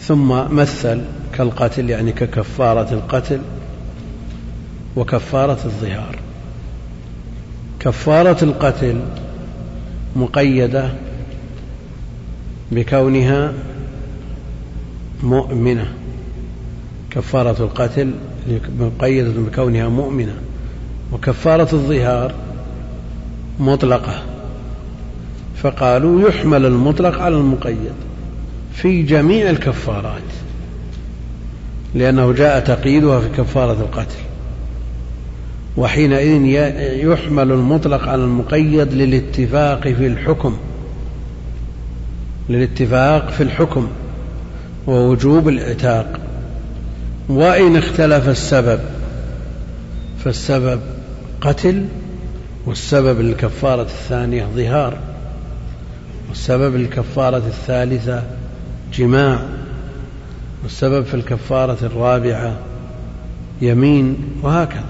ثم مثل كالقتل يعني ككفارة القتل وكفارة الظهار. كفارة القتل مقيدة بكونها مؤمنة. كفارة القتل مقيدة بكونها مؤمنة. وكفارة الظهار مطلقة. فقالوا يحمل المطلق على المقيد في جميع الكفارات. لأنه جاء تقييدها في كفارة القتل. وحينئذ يحمل المطلق على المقيد للاتفاق في الحكم. للاتفاق في الحكم ووجوب العتاق وإن اختلف السبب فالسبب قتل والسبب للكفارة الثانية ظهار والسبب للكفارة الثالثة جماع. والسبب في الكفارة الرابعة يمين وهكذا.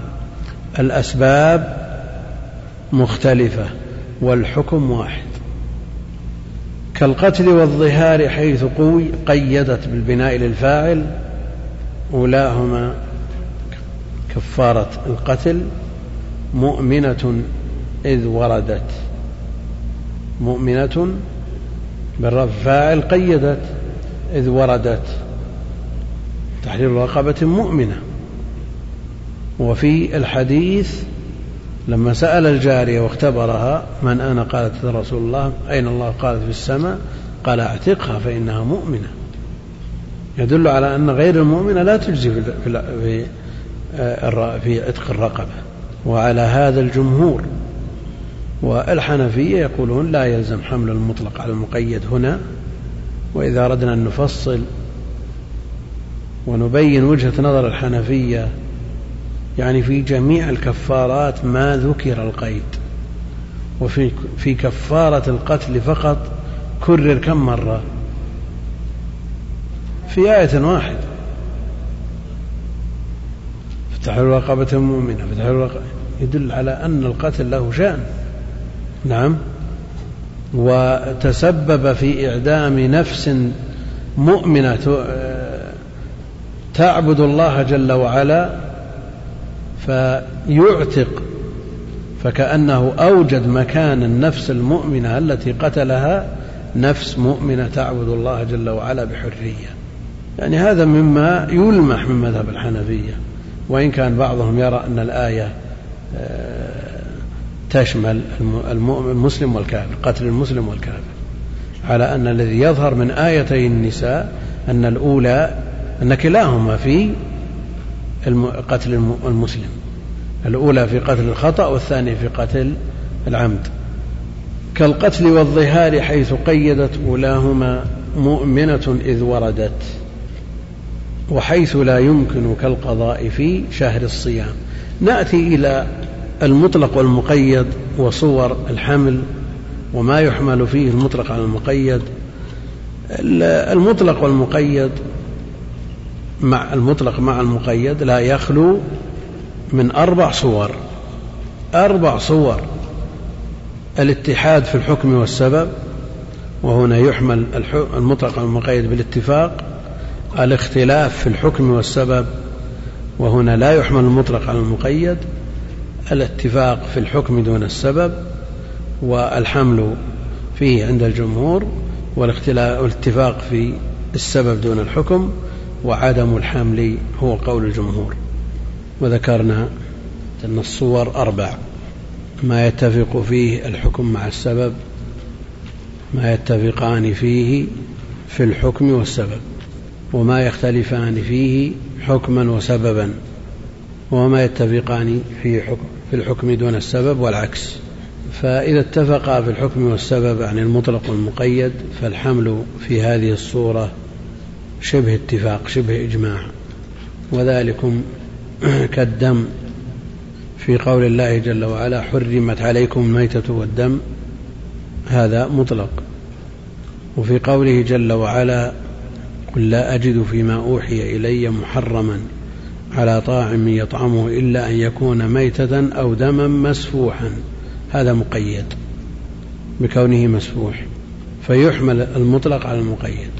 الأسباب مختلفة والحكم واحد. كالقتل والظهار حيث قوي قيدت بالبناء للفاعل أولاهما كفارة القتل مؤمنة إذ وردت. مؤمنة بالرفع فاعل قيدت إذ وردت. تحرير رقبة مؤمنة. وفي الحديث لما سأل الجارية واختبرها من أنا؟ قالت رسول الله أين الله؟ قالت في السماء. قال اعتقها فإنها مؤمنة. يدل على أن غير المؤمنة لا تجزي في في آه، في عتق الرقبة. وعلى هذا الجمهور والحنفية يقولون لا يلزم حمل المطلق على المقيد هنا. وإذا أردنا أن نفصل ونبين وجهة نظر الحنفية يعني في جميع الكفارات ما ذكر القيد وفي في كفارة القتل فقط كرر كم مرة. في آية واحدة. فتحرير رقبة مؤمنة فتحرير رقبة يدل على أن القتل له شأن. نعم. وتسبب في إعدام نفس مؤمنة تعبد الله جل وعلا فيعتق فكأنه أوجد مكان النفس المؤمنة التي قتلها نفس مؤمنة تعبد الله جل وعلا بحرية. يعني هذا مما يلمح من مذهب الحنفية وإن كان بعضهم يرى أن الآية آه، تشمل المسلم والكافر قتل المسلم والكافر على أن الذي يظهر من آيتي النساء أن الأولى أن كلاهما في قتل المسلم. الأولى في قتل الخطأ والثانية في قتل العمد. كالقتل والظهار حيث قيدت أولاهما مؤمنة إذ وردت وحيث لا يمكن كالقضاء في شهر الصيام. نأتي إلى المطلق والمقيد وصور الحمل وما يحمل فيه المطلق على المقيد. المطلق والمقيد مع المطلق مع المقيد لا يخلو من أربع صور. أربع صور. الاتحاد في الحكم والسبب وهنا يحمل المطلق والمقيد بالاتفاق. الاختلاف في الحكم والسبب وهنا لا يحمل المطلق على المقيد. الاتفاق في الحكم دون السبب والحمل فيه عند الجمهور والاتفاق في السبب دون الحكم. وعدم الحمل هو قول الجمهور. وذكرنا أن الصور أربع. ما يتفق فيه الحكم مع السبب ما يتفقان فيه في الحكم والسبب وما يختلفان فيه حكما وسببا وما يتفقان في حكم في الحكم دون السبب والعكس. فإذا اتفقا في الحكم والسبب عن المطلق والمقيد فالحمل في هذه الصورة شبه اتفاق شبه إجماع. وذلكم كالدم. في قول الله جل وعلا حرمت عليكم الميتة والدم هذا مطلق. وفي قوله جل وعلا قل لا أجد فيما أوحي إلي محرما على طاعم يطعمه إلا أن يكون ميتة أو دما مسفوحا هذا مقيد بكونه مسفوح. فيحمل المطلق على المقيد.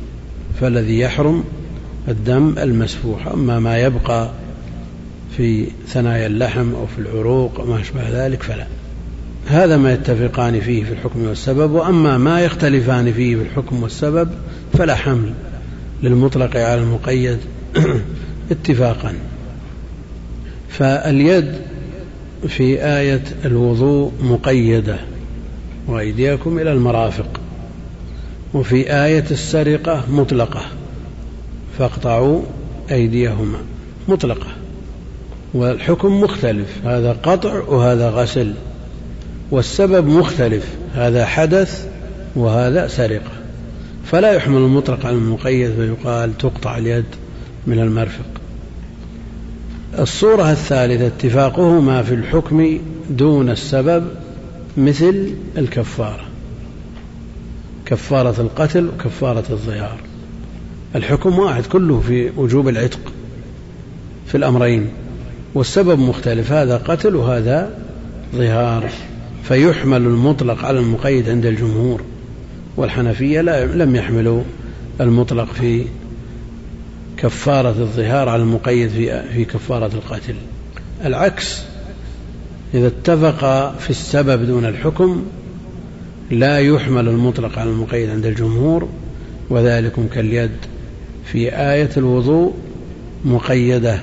فالذي يحرم الدم المسفوح. أما ما يبقى في ثنايا اللحم أو في العروق وما أشبه ذلك فلا. هذا ما يتفقان فيه في الحكم والسبب وأما ما يختلفان فيه في الحكم والسبب فلا حمل للمطلق على المقيد اتفاقا. فاليد في آية الوضوء مقيدة. وأيديكم إلى المرافق. وفي آية السرقة مطلقة. فاقطعوا أيديهما. مطلقة. والحكم مختلف. هذا قطع وهذا غسل. والسبب مختلف. هذا حدث وهذا سرقة. فلا يحمل المطلق على المقيد فيقال تقطع اليد من المرفق. الصورة الثالثة اتفاقهما في الحكم دون السبب مثل الكفارة. كفارة القتل وكفارة الظهار الحكم واحد كله في وجوب العتق في الأمرين والسبب مختلف هذا قتل وهذا ظهار فيحمل المطلق على المقيد عند الجمهور والحنفية لم يحملوا المطلق في كفارة الظهار على المقيد في في كفارة القتل. العكس إذا اتفق في السبب دون الحكم لا يحمل المطلق على المقيد عند الجمهور وذلكم كاليد في آية الوضوء مقيدة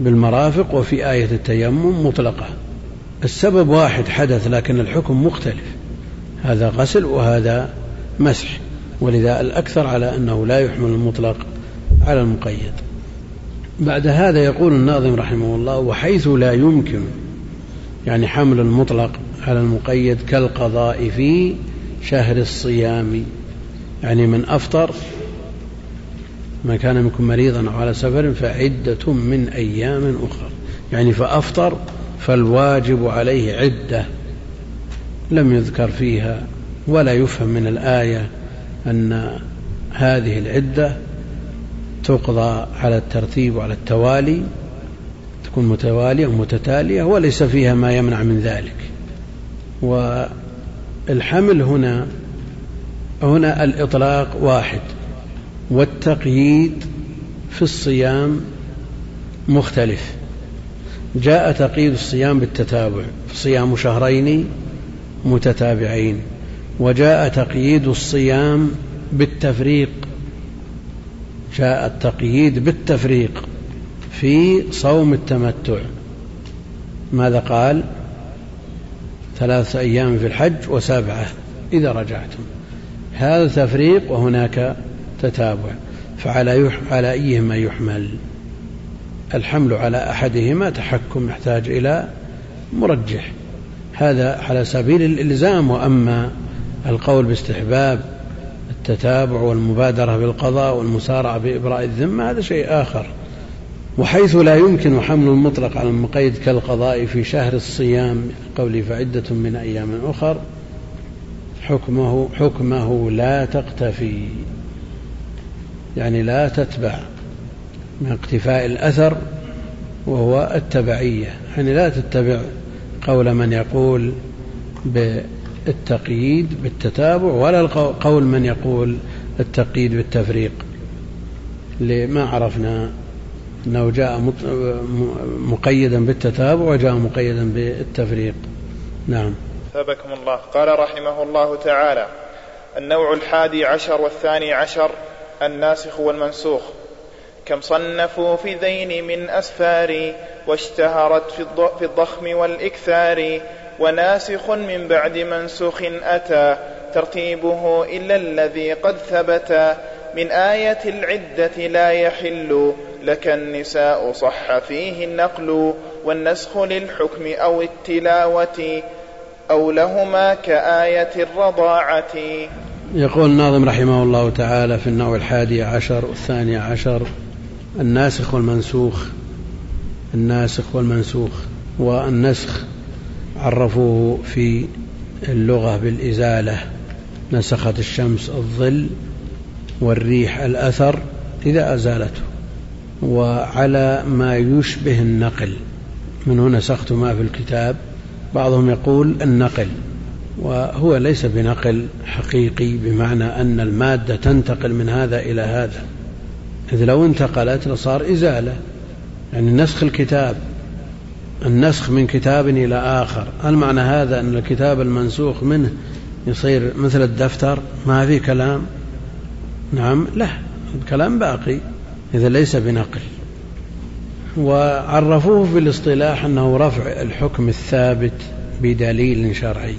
بالمرافق وفي آية التيمم مطلقة. السبب واحد حدث لكن الحكم مختلف. هذا غسل وهذا مسح. ولذا الأكثر على أنه لا يحمل المطلق على المقيد. بعد هذا يقول الناظم رحمه الله وحيث لا يمكن يعني حمل المطلق على المقيد كالقضاء في شهر الصيام. يعني من أفطر من كان منكم مريضا أو على سفر فعدة من أيام أخرى يعني فأفطر فالواجب عليه عدة لم يذكر فيها ولا يفهم من الآية أن هذه العدة تقضى على الترتيب وعلى التوالي تكون متوالية ومتتالية وليس فيها ما يمنع من ذلك. والحمل هنا هنا الإطلاق واحد والتقييد في الصيام مختلف. جاء تقييد الصيام بالتتابع صيام شهرين متتابعين وجاء تقييد الصيام بالتفريق. جاء التقييد بالتفريق في صوم التمتع. ماذا قال؟ ثلاثة أيام في الحج وسبعة إذا رجعتم. هذا تفريق وهناك تتابع. فعلى. على أيهما يحمل؟ الحمل على أحدهما تحكم يحتاج إلى مرجح. هذا على سبيل الإلزام وأما القول باستحباب التتابع والمبادرة بالقضاء والمسارعة بإبراء الذمة هذا شيء آخر. وحيث لا يمكن حمل المطلق على المقيد كالقضاء في شهر الصيام قولي فعدة من أيام أخر حكمه حكمه لا تقتفي يعني لا تتبع من اقتفاء الأثر وهو التبعية يعني لا تتبع قول من يقول بالتقييد بالتتابع ولا قول من يقول التقييد بالتفريق لما عرفنا أنه جاء مقيدا بالتتابع وجاء مقيدا بالتفريق. نعم.
ثابكم الله. قال رحمه الله تعالى النوع الحادي عشر والثاني عشر الناسخ والمنسوخ. كم صنفوا في ذين من أسفار واشتهرت في الضخم والإكثار وناسخ من بعد منسوخ أتى ترتيبه إلا الذي قد ثبت من آية العدة لا يحل لك النساء صح فيه النقل والنسخ للحكم أو التلاوة أو لهما كآية الرضاعة.
يقول الناظم رحمه الله تعالى في النوع الحادي عشر والثاني عشر الناسخ والمنسوخ الناسخ والمنسوخ والنسخ عرفوه في اللغة بالإزالة نسخت الشمس الظل والريح الأثر إذا أزالته. وعلى ما يشبه النقل. من هنا نسخت ما في الكتاب. بعضهم يقول النقل وهو ليس بنقل حقيقي بمعنى أن المادة تنتقل من هذا إلى هذا. إذ لو انتقلت لصار إزالة يعني نسخ الكتاب النسخ من كتاب إلى آخر. هل معنى هذا أن الكتاب المنسوخ منه يصير مثل الدفتر ما في كلام. نعم لا الكلام باقي. إذا ليس بنقل. وعرفوه في الاصطلاح أنه رفع الحكم الثابت بدليل شرعي.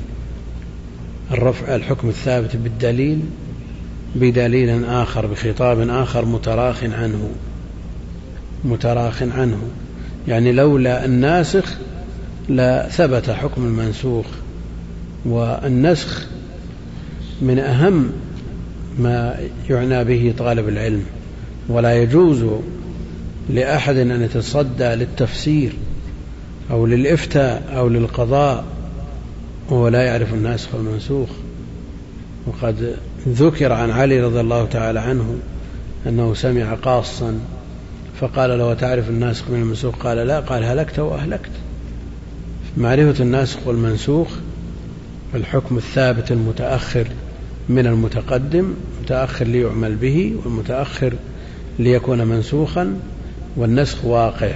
الرفع الحكم الثابت بالدليل بدليل آخر بخطاب آخر متراخ عنه. متراخ عنه. يعني لولا الناسخ لثبت حكم المنسوخ. والنسخ من أهم ما يعنى به طالب العلم. ولا يجوز لأحد أن يتصدى للتفسير أو للإفتاء أو للقضاء وهو لا يعرف الناسخ والمنسوخ وقد ذكر عن علي رضي الله تعالى عنه أنه سمع قاصا فقال له تعرف الناسخ من المنسوخ؟ قال لا. قال هلكت وأهلكت. معرفة الناسخ والمنسوخ الحكم الثابت المتأخر من المتقدم متأخر ليعمل به والمتأخر ليكون منسوخا والنسخ واقع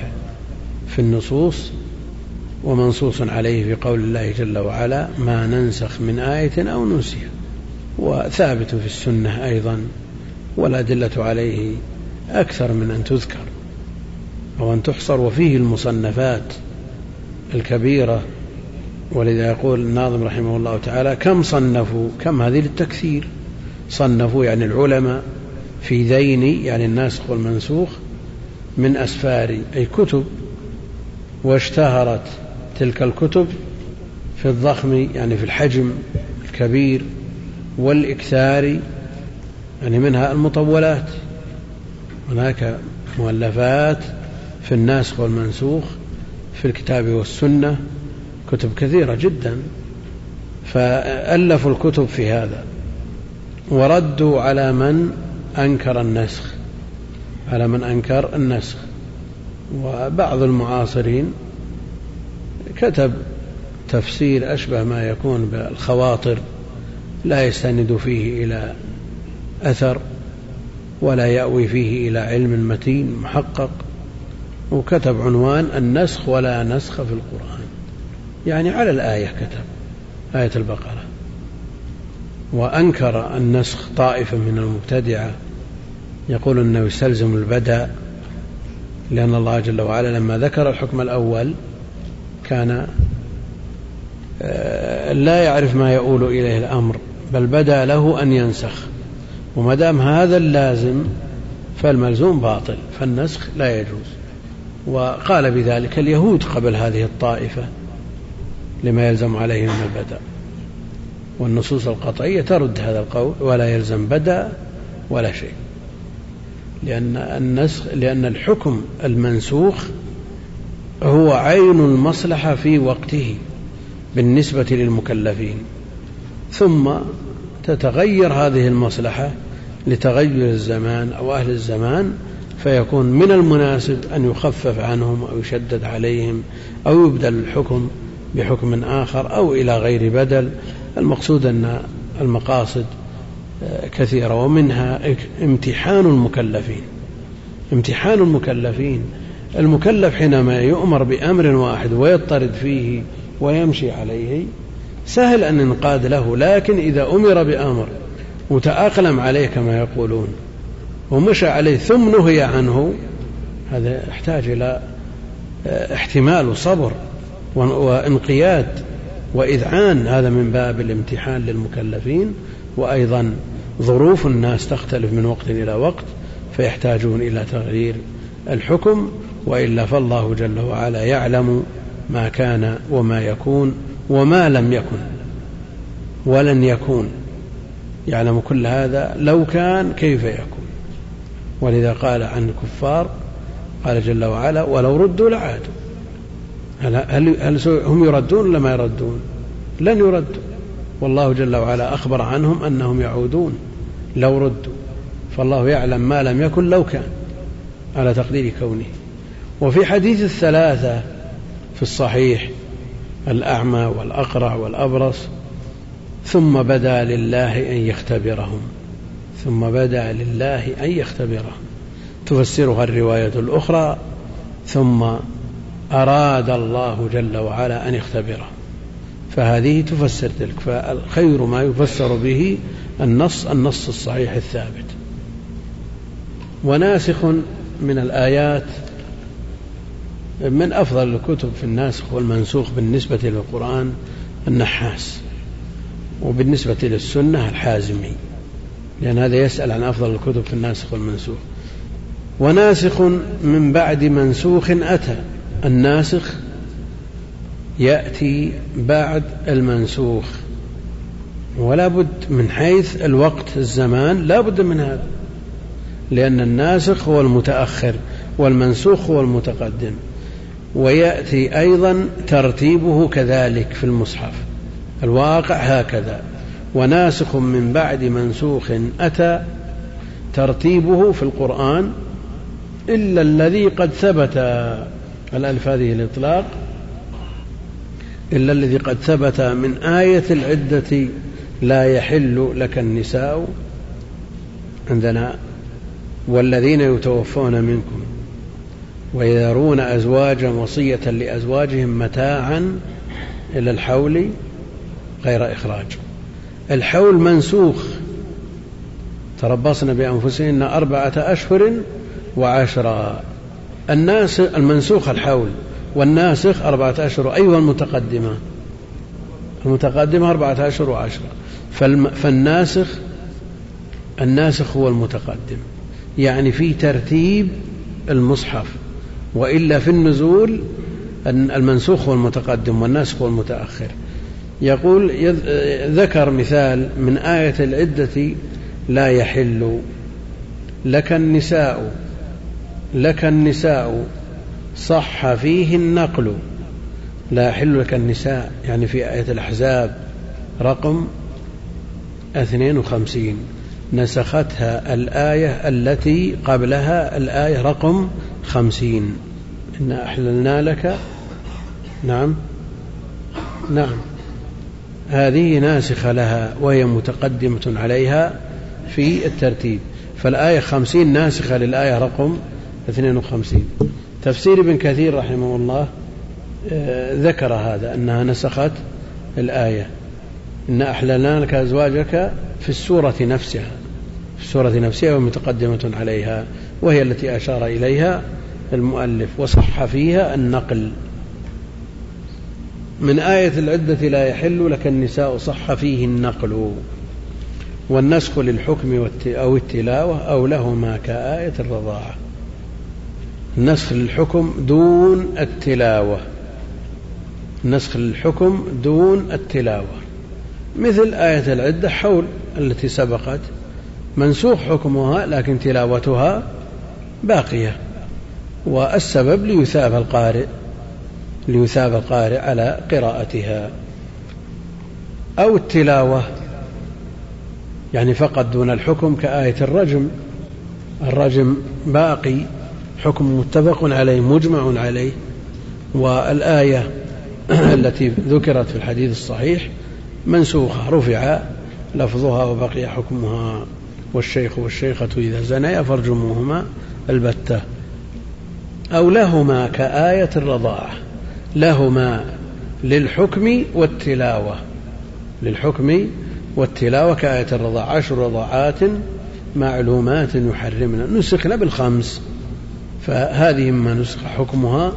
في النصوص ومنصوص عليه في قول الله جل وعلا ما ننسخ من آية أو ننسها وثابت في السنة أيضا والأدلة عليه أكثر من أن تذكر أو أن تحصر وفيه المصنفات الكبيرة ولذا يقول الناظم رحمه الله تعالى كم صنفوا؟ كم هذه للتكثير؟ صنفوا يعني العلماء في ذين يعني الناسخ والمنسوخ من أسفار أي كتب واشتهرت تلك الكتب في الضخم يعني في الحجم الكبير والإكثار يعني منها المطولات. هناك مؤلفات في الناسخ والمنسوخ في الكتاب والسنة كتب كثيرة جدا. فألفوا الكتب في هذا وردوا على من أنكر النسخ على من أنكر النسخ. وبعض المعاصرين كتب تفسير أشبه ما يكون بالخواطر لا يستند فيه إلى أثر ولا يأوي فيه إلى علم متين محقق. وكتب عنوان النسخ ولا نسخ في القرآن. يعني على الآية كتب آية البقرة. وأنكر النسخ طائفة من المبتدعة. يقول أنه يستلزم البدء لأن الله جل وعلا لما ذكر الحكم الأول كان آه، لا يعرف ما يؤول إليه الأمر بل بدأ له أن ينسخ. وما دام هذا اللازم فالملزوم باطل فالنسخ لا يجوز. وقال بذلك اليهود قبل هذه الطائفة لما يلزم عليه من البدء والنصوص القطعية ترد هذا القول ولا يلزم بدء ولا شيء. لأن النسخ لأن الحكم المنسوخ هو عين المصلحة في وقته بالنسبة للمكلفين. ثم تتغير هذه المصلحة لتغير الزمان أو أهل الزمان فيكون من المناسب أن يخفف عنهم أو يشدد عليهم أو يبدل الحكم بحكم آخر أو إلى غير بدل. المقصود أن المقاصد آه، كثيرة ومنها امتحان المكلفين. امتحان المكلفين. المكلف حينما يؤمر بأمر واحد ويضطرد فيه ويمشي عليه سهل أن ينقاد له لكن إذا أمر بأمر وتأقلم عليه كما يقولون ومشى عليه ثم نهي عنه هذا يحتاج إلى آه، احتمال وصبر وانقياد. وإذعان هذا من باب الامتحان للمكلفين وأيضا ظروف الناس تختلف من وقت إلى وقت فيحتاجون إلى تغيير الحكم وإلا فالله جل وعلا يعلم ما كان وما يكون وما لم يكن ولن يكون. يعلم كل هذا لو كان كيف يكون. ولذا قال عن الكفار قال جل وعلا ولو ردوا لعادوا. هل, هل, هل هم يردون ولا ما يردون؟ لن يردوا. والله جل وعلا أخبر عنهم أنهم يعودون. لو ردوا. فالله يعلم ما لم يكن لو كان. على تقدير كونه. وفي حديث الثلاثة في الصحيح الأعمى والأقرع والأبرص ثم بدا لله أن يختبرهم. ثم بدا لله أن يختبرهم. تفسرها الرواية الأخرى ثم أراد الله جل وعلا أن يختبرهم فهذه تفسر تلك فالخير ما يفسر به النص النص الصحيح الثابت. وناسخ من الآيات من أفضل الكتب في الناسخ والمنسوخ بالنسبة للقرآن النحاس وبالنسبة للسنة الحازمي لأن هذا يسأل عن أفضل الكتب في الناسخ والمنسوخ. وناسخ من بعد منسوخ أتى. الناسخ يأتي بعد المنسوخ. ولا بد من حيث الوقت الزمان لا بد من هذا. لأن الناسخ هو المتأخر والمنسوخ هو المتقدم. ويأتي أيضا ترتيبه كذلك في المصحف. الواقع هكذا وناسخ من بعد منسوخ أتى ترتيبه في القرآن إلا الذي قد ثبت. الألف هذه الإطلاق إلا الذي قد ثبت من آية العدة لا يحل لك النساء عندنا والذين يتوفون منكم ويذرون أزواجا وصية لأزواجهم متاعا إلى الحول غير إخراج. الحول منسوخ. تربصن بأنفسهن أربعة أشهر وعشرا الناس المنسوخ الحول والناسخ أربعة أشهر أيها المتقدمة؟ المتقدمة أربعة أشهر وعشرة. فالناسخ الناسخ هو المتقدم. يعني في ترتيب المصحف. وإلا في النزول المنسوخ هو المتقدم والناسخ هو المتأخر. يقول ذكر مثال من آية العدة لا يحل لك النساء لك النساء صح فيه النقل. لا يحل لك النساء يعني في آية الأحزاب رقم اثنين وخمسين نسختها الآية التي قبلها الآية رقم خمسين. إنا أحللنا لك. نعم. نعم. هذه ناسخة لها وهي متقدمة عليها في الترتيب. فالآية خمسين ناسخة للآية رقم اثنين وخمسين. تفسير ابن كثير رحمه الله آه، ذكر هذا أنها نسخت الآية. إن أحللنا لك أزواجك في السورة نفسها. في السورة نفسها ومتقدمة عليها وهي التي أشار إليها المؤلف. وصح فيها النقل. من آية العدة لا يحل لك النساء صح فيه النقل. والنسخ للحكم أو التلاوة أو لهما كآية الرضاعة. نسخ للحكم دون التلاوة. نسخ للحكم دون التلاوة. مثل آية العدة حول التي سبقت. منسوخ حكمها لكن تلاوتها باقية. والسبب ليثاب القارئ ليثاب القارئ على قراءتها. أو التلاوة يعني فقط دون الحكم كآية الرجم. الرجم باقي. حكم متفق عليه مجمع عليه. والآية التي ذكرت في الحديث الصحيح منسوخة رفع لفظها وبقي حكمها. والشيخ والشيخة إذا زنيا فارجموهما البتة. أو لهما كآية الرضاعة. لهما للحكم والتلاوة. للحكم والتلاوة كآية الرضاعة. عشر رضاعات معلومات يحرمن نسخنا بالخمس. فهذه ما نسخ حكمها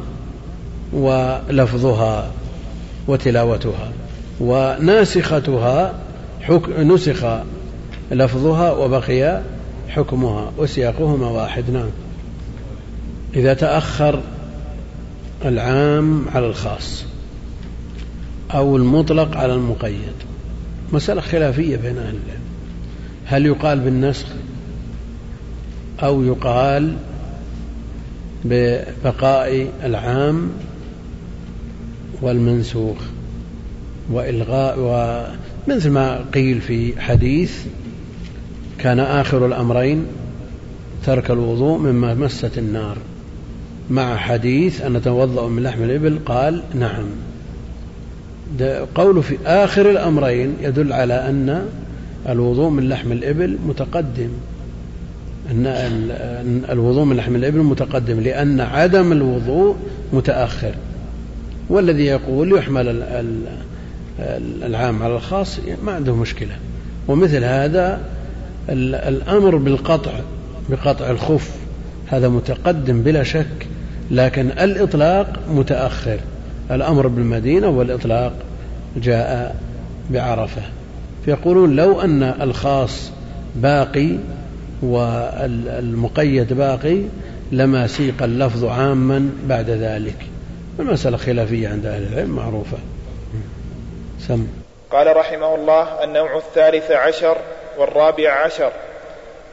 ولفظها وتلاوتها وناسختها حك... نسخ لفظها وبقي حكمها وسياقهما واحد. نعم. إذا تأخر العام على الخاص أو المطلق على المقيد مسألة خلافية بين أهل العلم. هل يقال بالنسخ أو يقال ببقاء العام والمنسوخ وإلغاء ومثل ما قيل في حديث كان آخر الأمرين ترك الوضوء مما مست النار. مع حديث أن نتوضأ من لحم الإبل قال نعم. قوله في آخر الأمرين يدل على أن الوضوء من لحم الإبل متقدم. أن الوضوء من لحم الإبل متقدم لأن عدم الوضوء متأخر. والذي يقول يحمل العام على الخاص ما عنده مشكلة. ومثل هذا الأمر بالقطع بقطع الخف. هذا متقدم بلا شك لكن الإطلاق متأخر. الأمر بالمدينة والإطلاق جاء بعرفة. فيقولون لو أن الخاص باقي والمقيد باقي لما سيق اللفظ عاما بعد ذلك. المسألة خلافية عند أهل العلم معروفة. سم.
قال رحمه الله النوع الثالث عشر والرابع عشر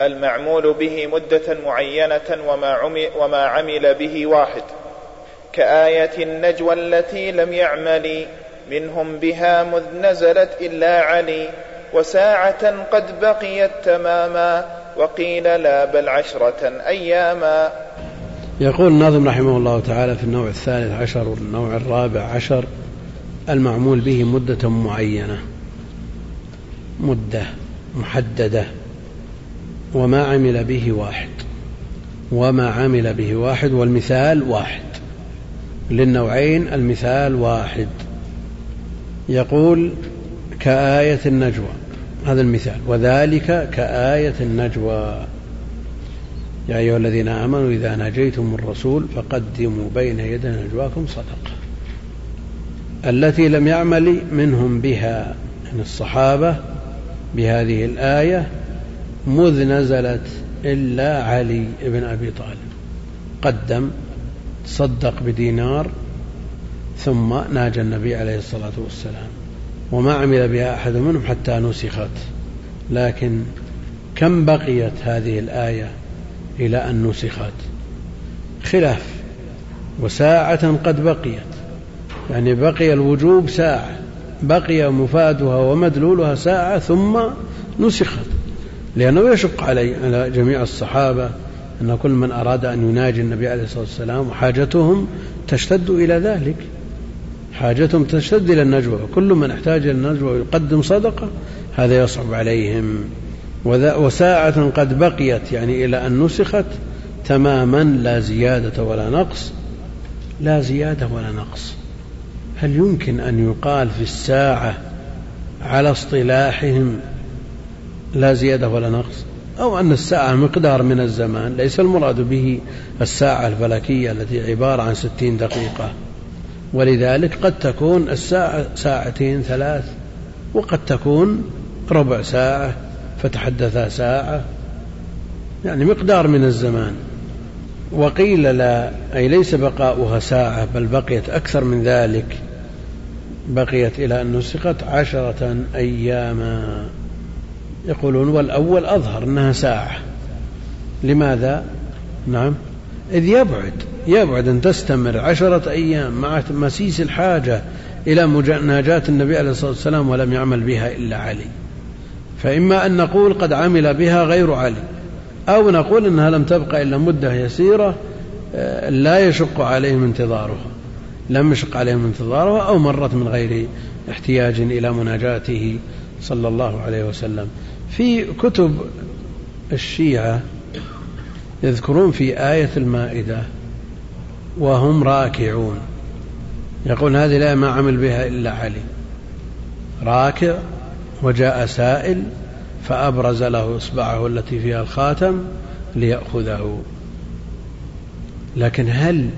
المعمول به مدة معينة وما عمل, وما عمل به واحد. كآية النجوى التي لم يعمل منهم بها مذ نزلت إلا علي وساعة قد بقيت تماما وقيل لا بل عشرة أياما.
يقول الناظم رحمه الله تعالى في النوع الثالث عشر والنوع الرابع عشر المعمول به مدة معينة مدة محددة وما عمل به واحد وما عمل به واحد والمثال واحد. للنوعين المثال واحد. يقول كآية النجوى هذا المثال. وذلك كآية النجوى. يا أيها الذين آمنوا إذا ناجيتم الرسول فقدموا بين يدي نجواكم صدقة. التي لم يعمل منهم بها من الصحابة بهذه الآية مذ نزلت إلا علي بن أبي طالب. قدم صدق بدينار ثم ناجى النبي عليه الصلاة والسلام. وما عمل بها أحد منهم حتى نسخت. لكن كم بقيت هذه الآية إلى أن نسخت؟ خلاف. وساعة قد بقيت. يعني بقي الوجوب ساعة. بقي مفادها ومدلولها ساعة ثم نسخت. لأنه يشق علي على جميع الصحابة أن كل من أراد أن يناجي النبي عليه الصلاة والسلام وحاجتهم تشتد إلى ذلك. حاجتهم تشتد إلى النجوى كل من احتاج إلى النجوى ويقدم صدقة هذا يصعب عليهم. وساعة قد بقيت يعني إلى أن نسخت تماما لا زيادة ولا نقص. لا زيادة ولا نقص. هل يمكن أن يقال في الساعة على اصطلاحهم لا زيادة ولا نقص؟ أو أن الساعة مقدار من الزمان ليس المراد به الساعة الفلكية التي عبارة عن ستين دقيقة. ولذلك قد تكون الساعة ساعتين ثلاث وقد تكون ربع ساعة فتحدثا ساعة. يعني مقدار من الزمان. وقيل لا أي ليس بقاؤها ساعة بل بقيت أكثر من ذلك. بقيت إلى أن نسخت عشرة أياما. يقولون والأول أظهر أنها ساعة. لماذا؟ نعم. إذ يبعد يبعد أن تستمر عشرة أيام مع مسيس الحاجة إلى مناجاة النبي عليه الصلاة والسلام ولم يعمل بها إلا علي. فإما أن نقول قد عمل بها غير علي أو نقول أنها لم تبقى إلا مدة يسيرة آه، لا يشق عليهم انتظارها لم يشق عليهم انتظارها أو مرت من غير احتياج إلى مناجاته صلى الله عليه وسلم. في كتب الشيعة يذكرون في آية المائدة وهم راكعون. يقول هذه الآية ما عمل بها إلا علي. راكع وجاء سائل فأبرز له إصبعه التي فيها الخاتم ليأخذه. لكن هل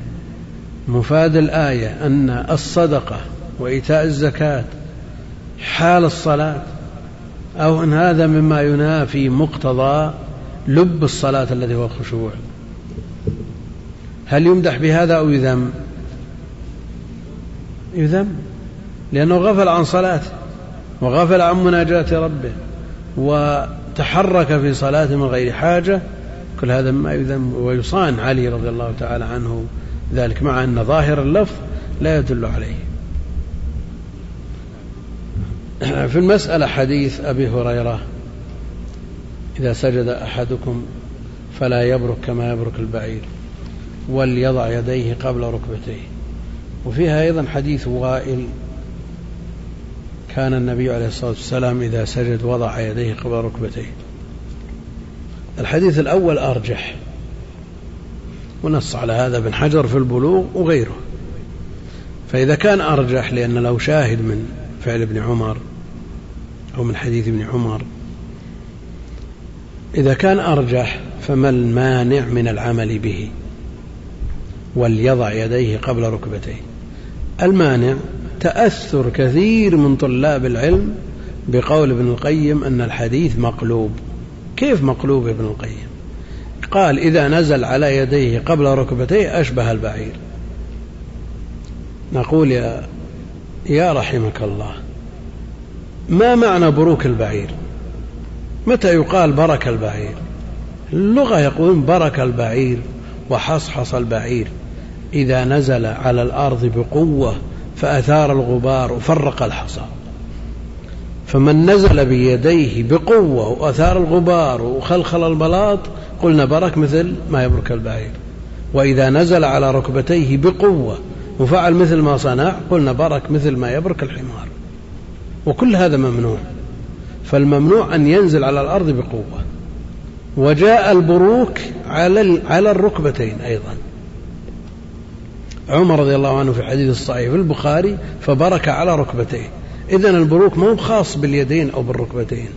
مفاد الآية أن الصدقة وإيتاء الزكاة حال الصلاة؟ أو أن هذا مما ينافي مقتضى لب الصلاة الذي هو الخشوع. هل يمدح بهذا أو يذم؟ يذم لأنه غفل عن صلاته وغفل عن مناجاة ربه وتحرك في صلاته من غير حاجة. كل هذا ما يذم ويصان علي رضي الله تعالى عنه ذلك مع أن ظاهر اللفظ لا يدل عليه. في المسألة حديث أبي هريرة إذا سجد أحدكم فلا يبرك كما يبرك البعير وليضع يديه قبل ركبتيه. وفيها أيضا حديث وائل كان النبي عليه الصلاة والسلام إذا سجد وضع يديه قبل ركبتيه. الحديث الأول أرجح ونص على هذا ابن حجر في البلوغ وغيره. فإذا كان أرجح لأن له شاهد من فعل ابن عمر أو من حديث ابن عمر. إذا كان أرجح فما المانع من العمل به؟ وليضع يديه قبل ركبتيه. المانع تأثر كثير من طلاب العلم بقول ابن القيم أن الحديث مقلوب. كيف مقلوب ابن القيم؟ قال إذا نزل على يديه قبل ركبتيه أشبه البعير. نقول يا يا رحمك الله ما معنى بروك البعير؟ متى يقال برك البعير؟ اللغة يقولون برك البعير وحصحص البعير. إذا نزل على الأرض بقوة فأثار الغبار وفرق الحصى. فمن نزل بيديه بقوة وأثار الغبار وخلخل البلاط قلنا برك مثل ما يبرك البعير. وإذا نزل على ركبتيه بقوة وفعل مثل ما صنع قلنا برك مثل ما يبرك الحمار. وكل هذا ممنوع. فالممنوع أن ينزل على الأرض بقوة. وجاء البروك على على الركبتين أيضا. عمر رضي الله عنه في الحديث الصحيح في البخاري فبرك على ركبتيه. إذا البروك مو خاص باليدين أو بالركبتين.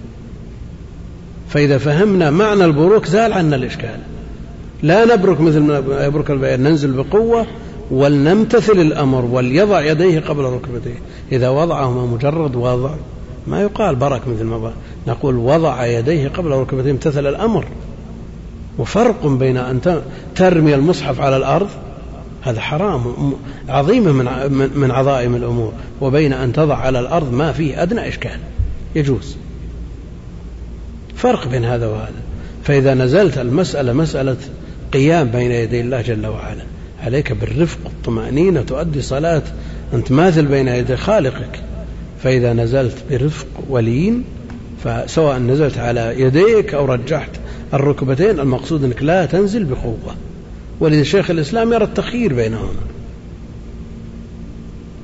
فإذا فهمنا معنى البروك زال عنا الإشكال. لا نبرك مثل ما يبرك البعير ننزل بقوة ولنمتثل الأمر وليضع يديه قبل ركبتيه. إذا وضعهما مجرد وضع ما يقال برك مثل ما نقول وضع يديه قبل ركبتيه امتثل الأمر. وفرق بين أن ترمي المصحف على الأرض هذا حرام عظيمة من من عظائم الأمور. وبين أن تضع على الأرض ما فيه أدنى إشكال. يجوز. فرق بين هذا وهذا. فإذا نزلت المسألة مسألة قيام بين يدي الله جل وعلا عليك بالرفق والطمأنينة تؤدي صلاة أنت ماثل بين يدي خالقك. فإذا نزلت برفق ولين فسواء نزلت على يديك أو رجحت الركبتين المقصود أنك لا تنزل بقوة. ولذا شيخ الإسلام يرى التخيير بينهما.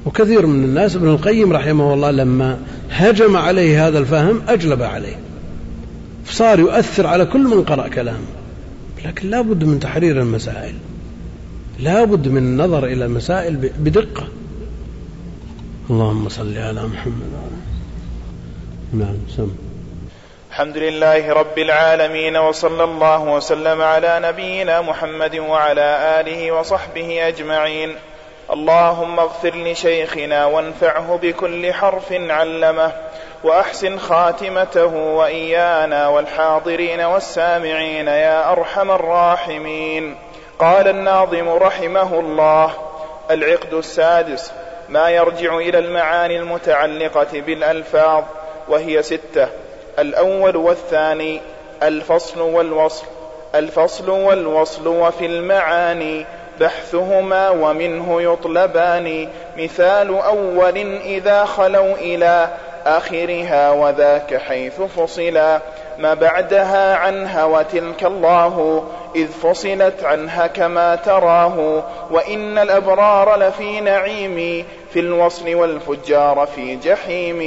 وكثير من الناس ابن القيم رحمه الله لما هجم عليه هذا الفهم أجلب عليه. صار يؤثر على كل من قرأ كلامه. لكن لا بد من تحرير المسائل. لا بد من النظر إلى المسائل بدقة. اللهم صل على محمد نعم سم.
الحمد لله رب العالمين وصلى الله وسلم على نبينا محمد وعلى آله وصحبه أجمعين. اللهم اغفر لشيخنا وانفعه بكل حرف علمه وأحسن خاتمته وإيانا والحاضرين والسامعين يا أرحم الراحمين. قال الناظم رحمه الله العقد السادس ما يرجع إلى المعاني المتعلقة بالألفاظ وهي ستة الأول والثاني الفصل والوصل. الفصل والوصل وفي المعاني بحثهما ومنه يطلبان. مثال أول إذا خلوا إلى آخرها وذاك حيث فصلا. ما بعدها عنها وتلك الله إذ فصلت عنها كما تراه. وإن الأبرار لفي نعيم في الوصل والفجار في جحيم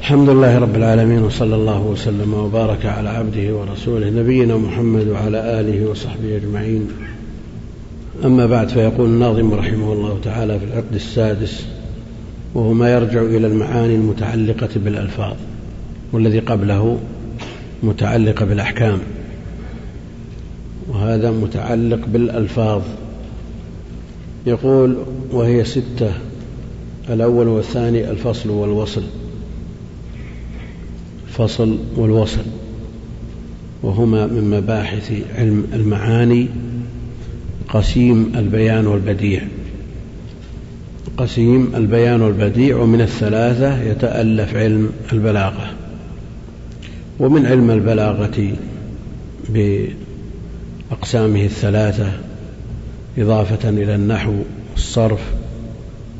الحمد لله رب العالمين وصلى الله وسلم وبارك على عبده ورسوله نبينا محمد وعلى آله وصحبه أجمعين. أما بعد فيقول الناظم رحمه الله تعالى في العقد السادس وهو ما يرجع إلى المعاني المتعلقة بالألفاظ والذي قبله متعلقة بالأحكام. وهذا متعلق بالألفاظ. يقول وهي ستة الأول والثاني الفصل والوصل. الفصل والوصل. وهما من مباحث علم المعاني قسيم البيان والبديع. قسيم البيان والبديع ومن الثلاثة يتألف علم البلاغة. ومن علم البلاغة بأقسامه الثلاثة إضافة إلى النحو والصرف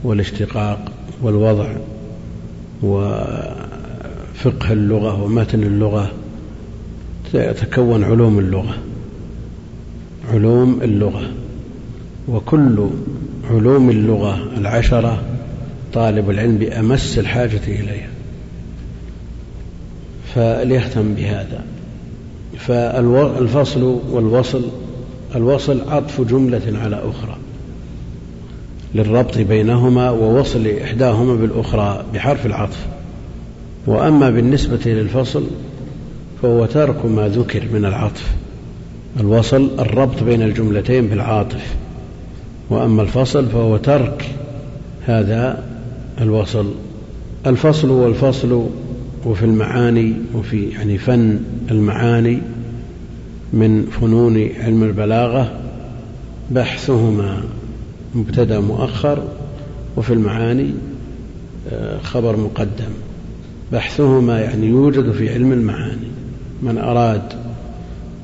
والاشتقاق والوضع وفقه اللغة ومتن اللغة تتكون علوم اللغة علوم اللغة. وكل علوم اللغة العشرة طالب العلم بأمس الحاجة إليها. فليهتم بهذا. فالفصل والوصل الوصل عطف جملة على أخرى. للربط بينهما ووصل إحداهما بالأخرى بحرف العطف. وأما بالنسبة للفصل فهو ترك ما ذكر من العطف. الوصل الربط بين الجملتين بالعاطف. وأما الفصل فهو ترك هذا الوصل. الفصل والفصل وفي المعاني وفي يعني فن المعاني من فنون علم البلاغة بحثهما. مبتدا مؤخر وفي المعاني آه، خبر مقدم. بحثهما يعني يوجد في علم المعاني. من أراد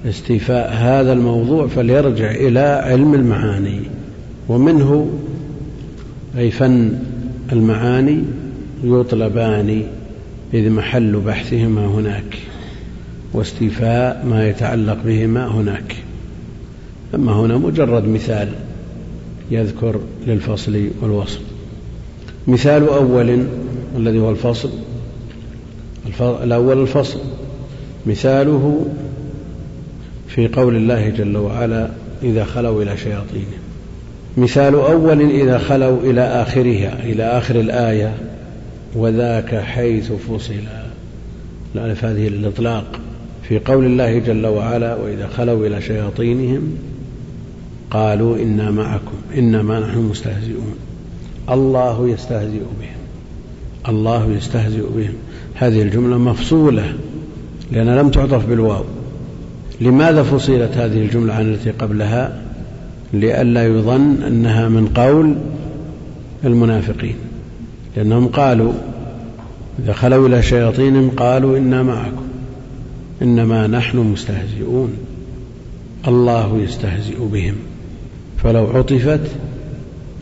استيفاء هذا الموضوع فليرجع إلى علم المعاني ومنه أي فن المعاني يطلبان إذ محل بحثهما هناك واستيفاء ما يتعلق بهما هناك. أما هنا مجرد مثال. يذكر للفصل والوصل مثال أول الذي هو الفصل. الأول الفصل. مثاله في قول الله جل وعلا إذا خلوا إلى شياطينهم مثال أول إذا خلوا إلى آخرها. إلى آخر الآية وذاك حيث فصل الألف هذه الإطلاق في قول الله جل وعلا وإذا خلوا إلى شياطينهم قالوا إنا معكم إنما نحن مستهزئون. الله يستهزئ بهم. الله يستهزئ بهم. هذه الجملة مفصولة لأنها لم تعطف بالواو. لماذا فصلت هذه الجملة عن التي قبلها؟ لئلا يظن أنها من قول المنافقين. لأنهم قالوا إذا خلوا إلى شياطينهم قالوا إنا معكم إنما نحن مستهزئون. الله يستهزئ بهم. فلو عطفت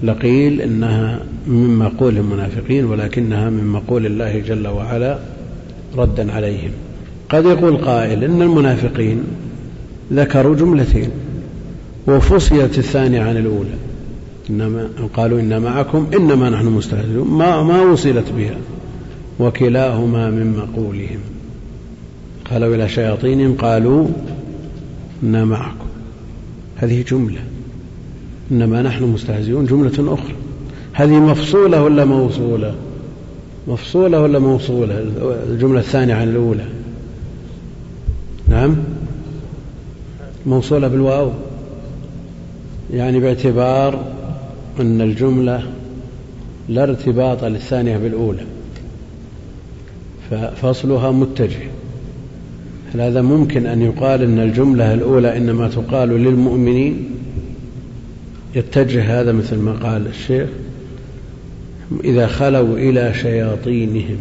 لقيل إنها من مقول المنافقين ولكنها من مقول الله جل وعلا ردا عليهم. قد يقول قائل إن المنافقين ذكروا جملتين وفصلت الثانية عن الأولى. إنما قالوا إن معكم إنما نحن مستهزئون ما, ما وصلت بها. وكلاهما من مقولهم. خلوا إلى شياطينهم قالوا إنا معكم. هذه جملة. إنما نحن مستهزئون جملة أخرى. هذه مفصولة ولا موصولة؟ مفصولة ولا موصولة؟ الجملة الثانية عن الأولى. نعم؟ موصولة بالواو. يعني باعتبار أن الجملة لا ارتباط للثانية بالأولى. ففصلها متجه. هل هذا ممكن أن يقال أن الجملة الأولى إنما تقال للمؤمنين؟ يتجه هذا مثل ما قال الشيخ إذا خلوا إلى شياطينهم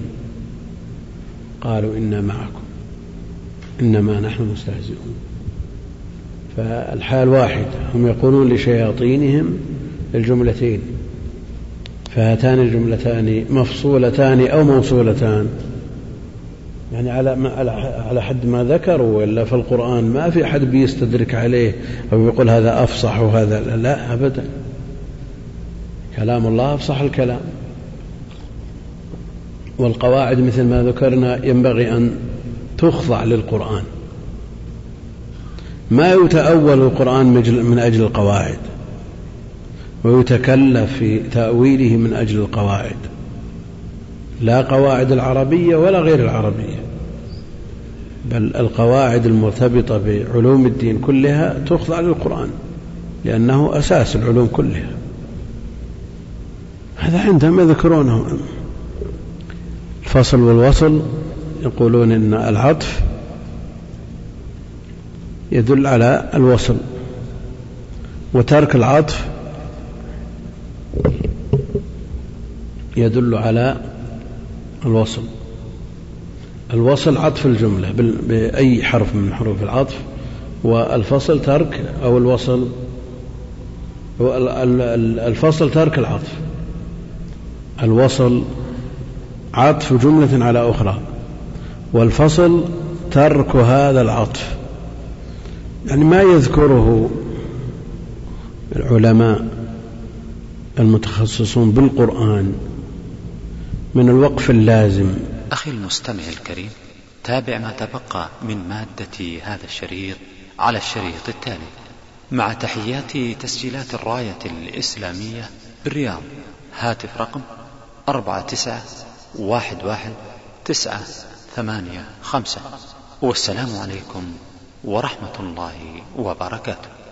قالوا إنا معكم إنما نحن مستهزئون. فالحال واحد هم يقولون لشياطينهم الجملتين فهاتان الجملتان مفصولتان أو موصولتان؟ يعني على على حد ما ذكروا ولا في القرآن ما في أحد بيستدرك عليه أو يقول هذا أفصح وهذا لا, لا أبدا. كلام الله أفصح الكلام. والقواعد مثل ما ذكرنا ينبغي أن تخضع للقرآن. ما يتأول القرآن من أجل القواعد ويتكلف في تأويله من أجل القواعد. لا قواعد العربية ولا غير العربية. بل القواعد المرتبطة بعلوم الدين كلها تخضع للقرآن لأنه أساس العلوم كلها. هذا عندهم يذكرونه. الفصل والوصل يقولون إن العطف يدل على الوصل وترك العطف يدل على الوصل. الوصل عطف الجملة بأي حرف من حروف العطف والفصل ترك أو الوصل الفصل ترك العطف. الوصل عطف جملة على أخرى والفصل ترك هذا العطف. يعني ما يذكره العلماء المتخصصون بالقرآن من الوقف اللازم
أخي المستمع الكريم تابع ما تبقى من مادة هذا الشريط على الشريط التالي. مع تحيات تسجيلات الراية الإسلامية بالرياض هاتف رقم أربعة تسعة واحد واحد تسعة ثمانية خمسة. والسلام عليكم ورحمة الله وبركاته.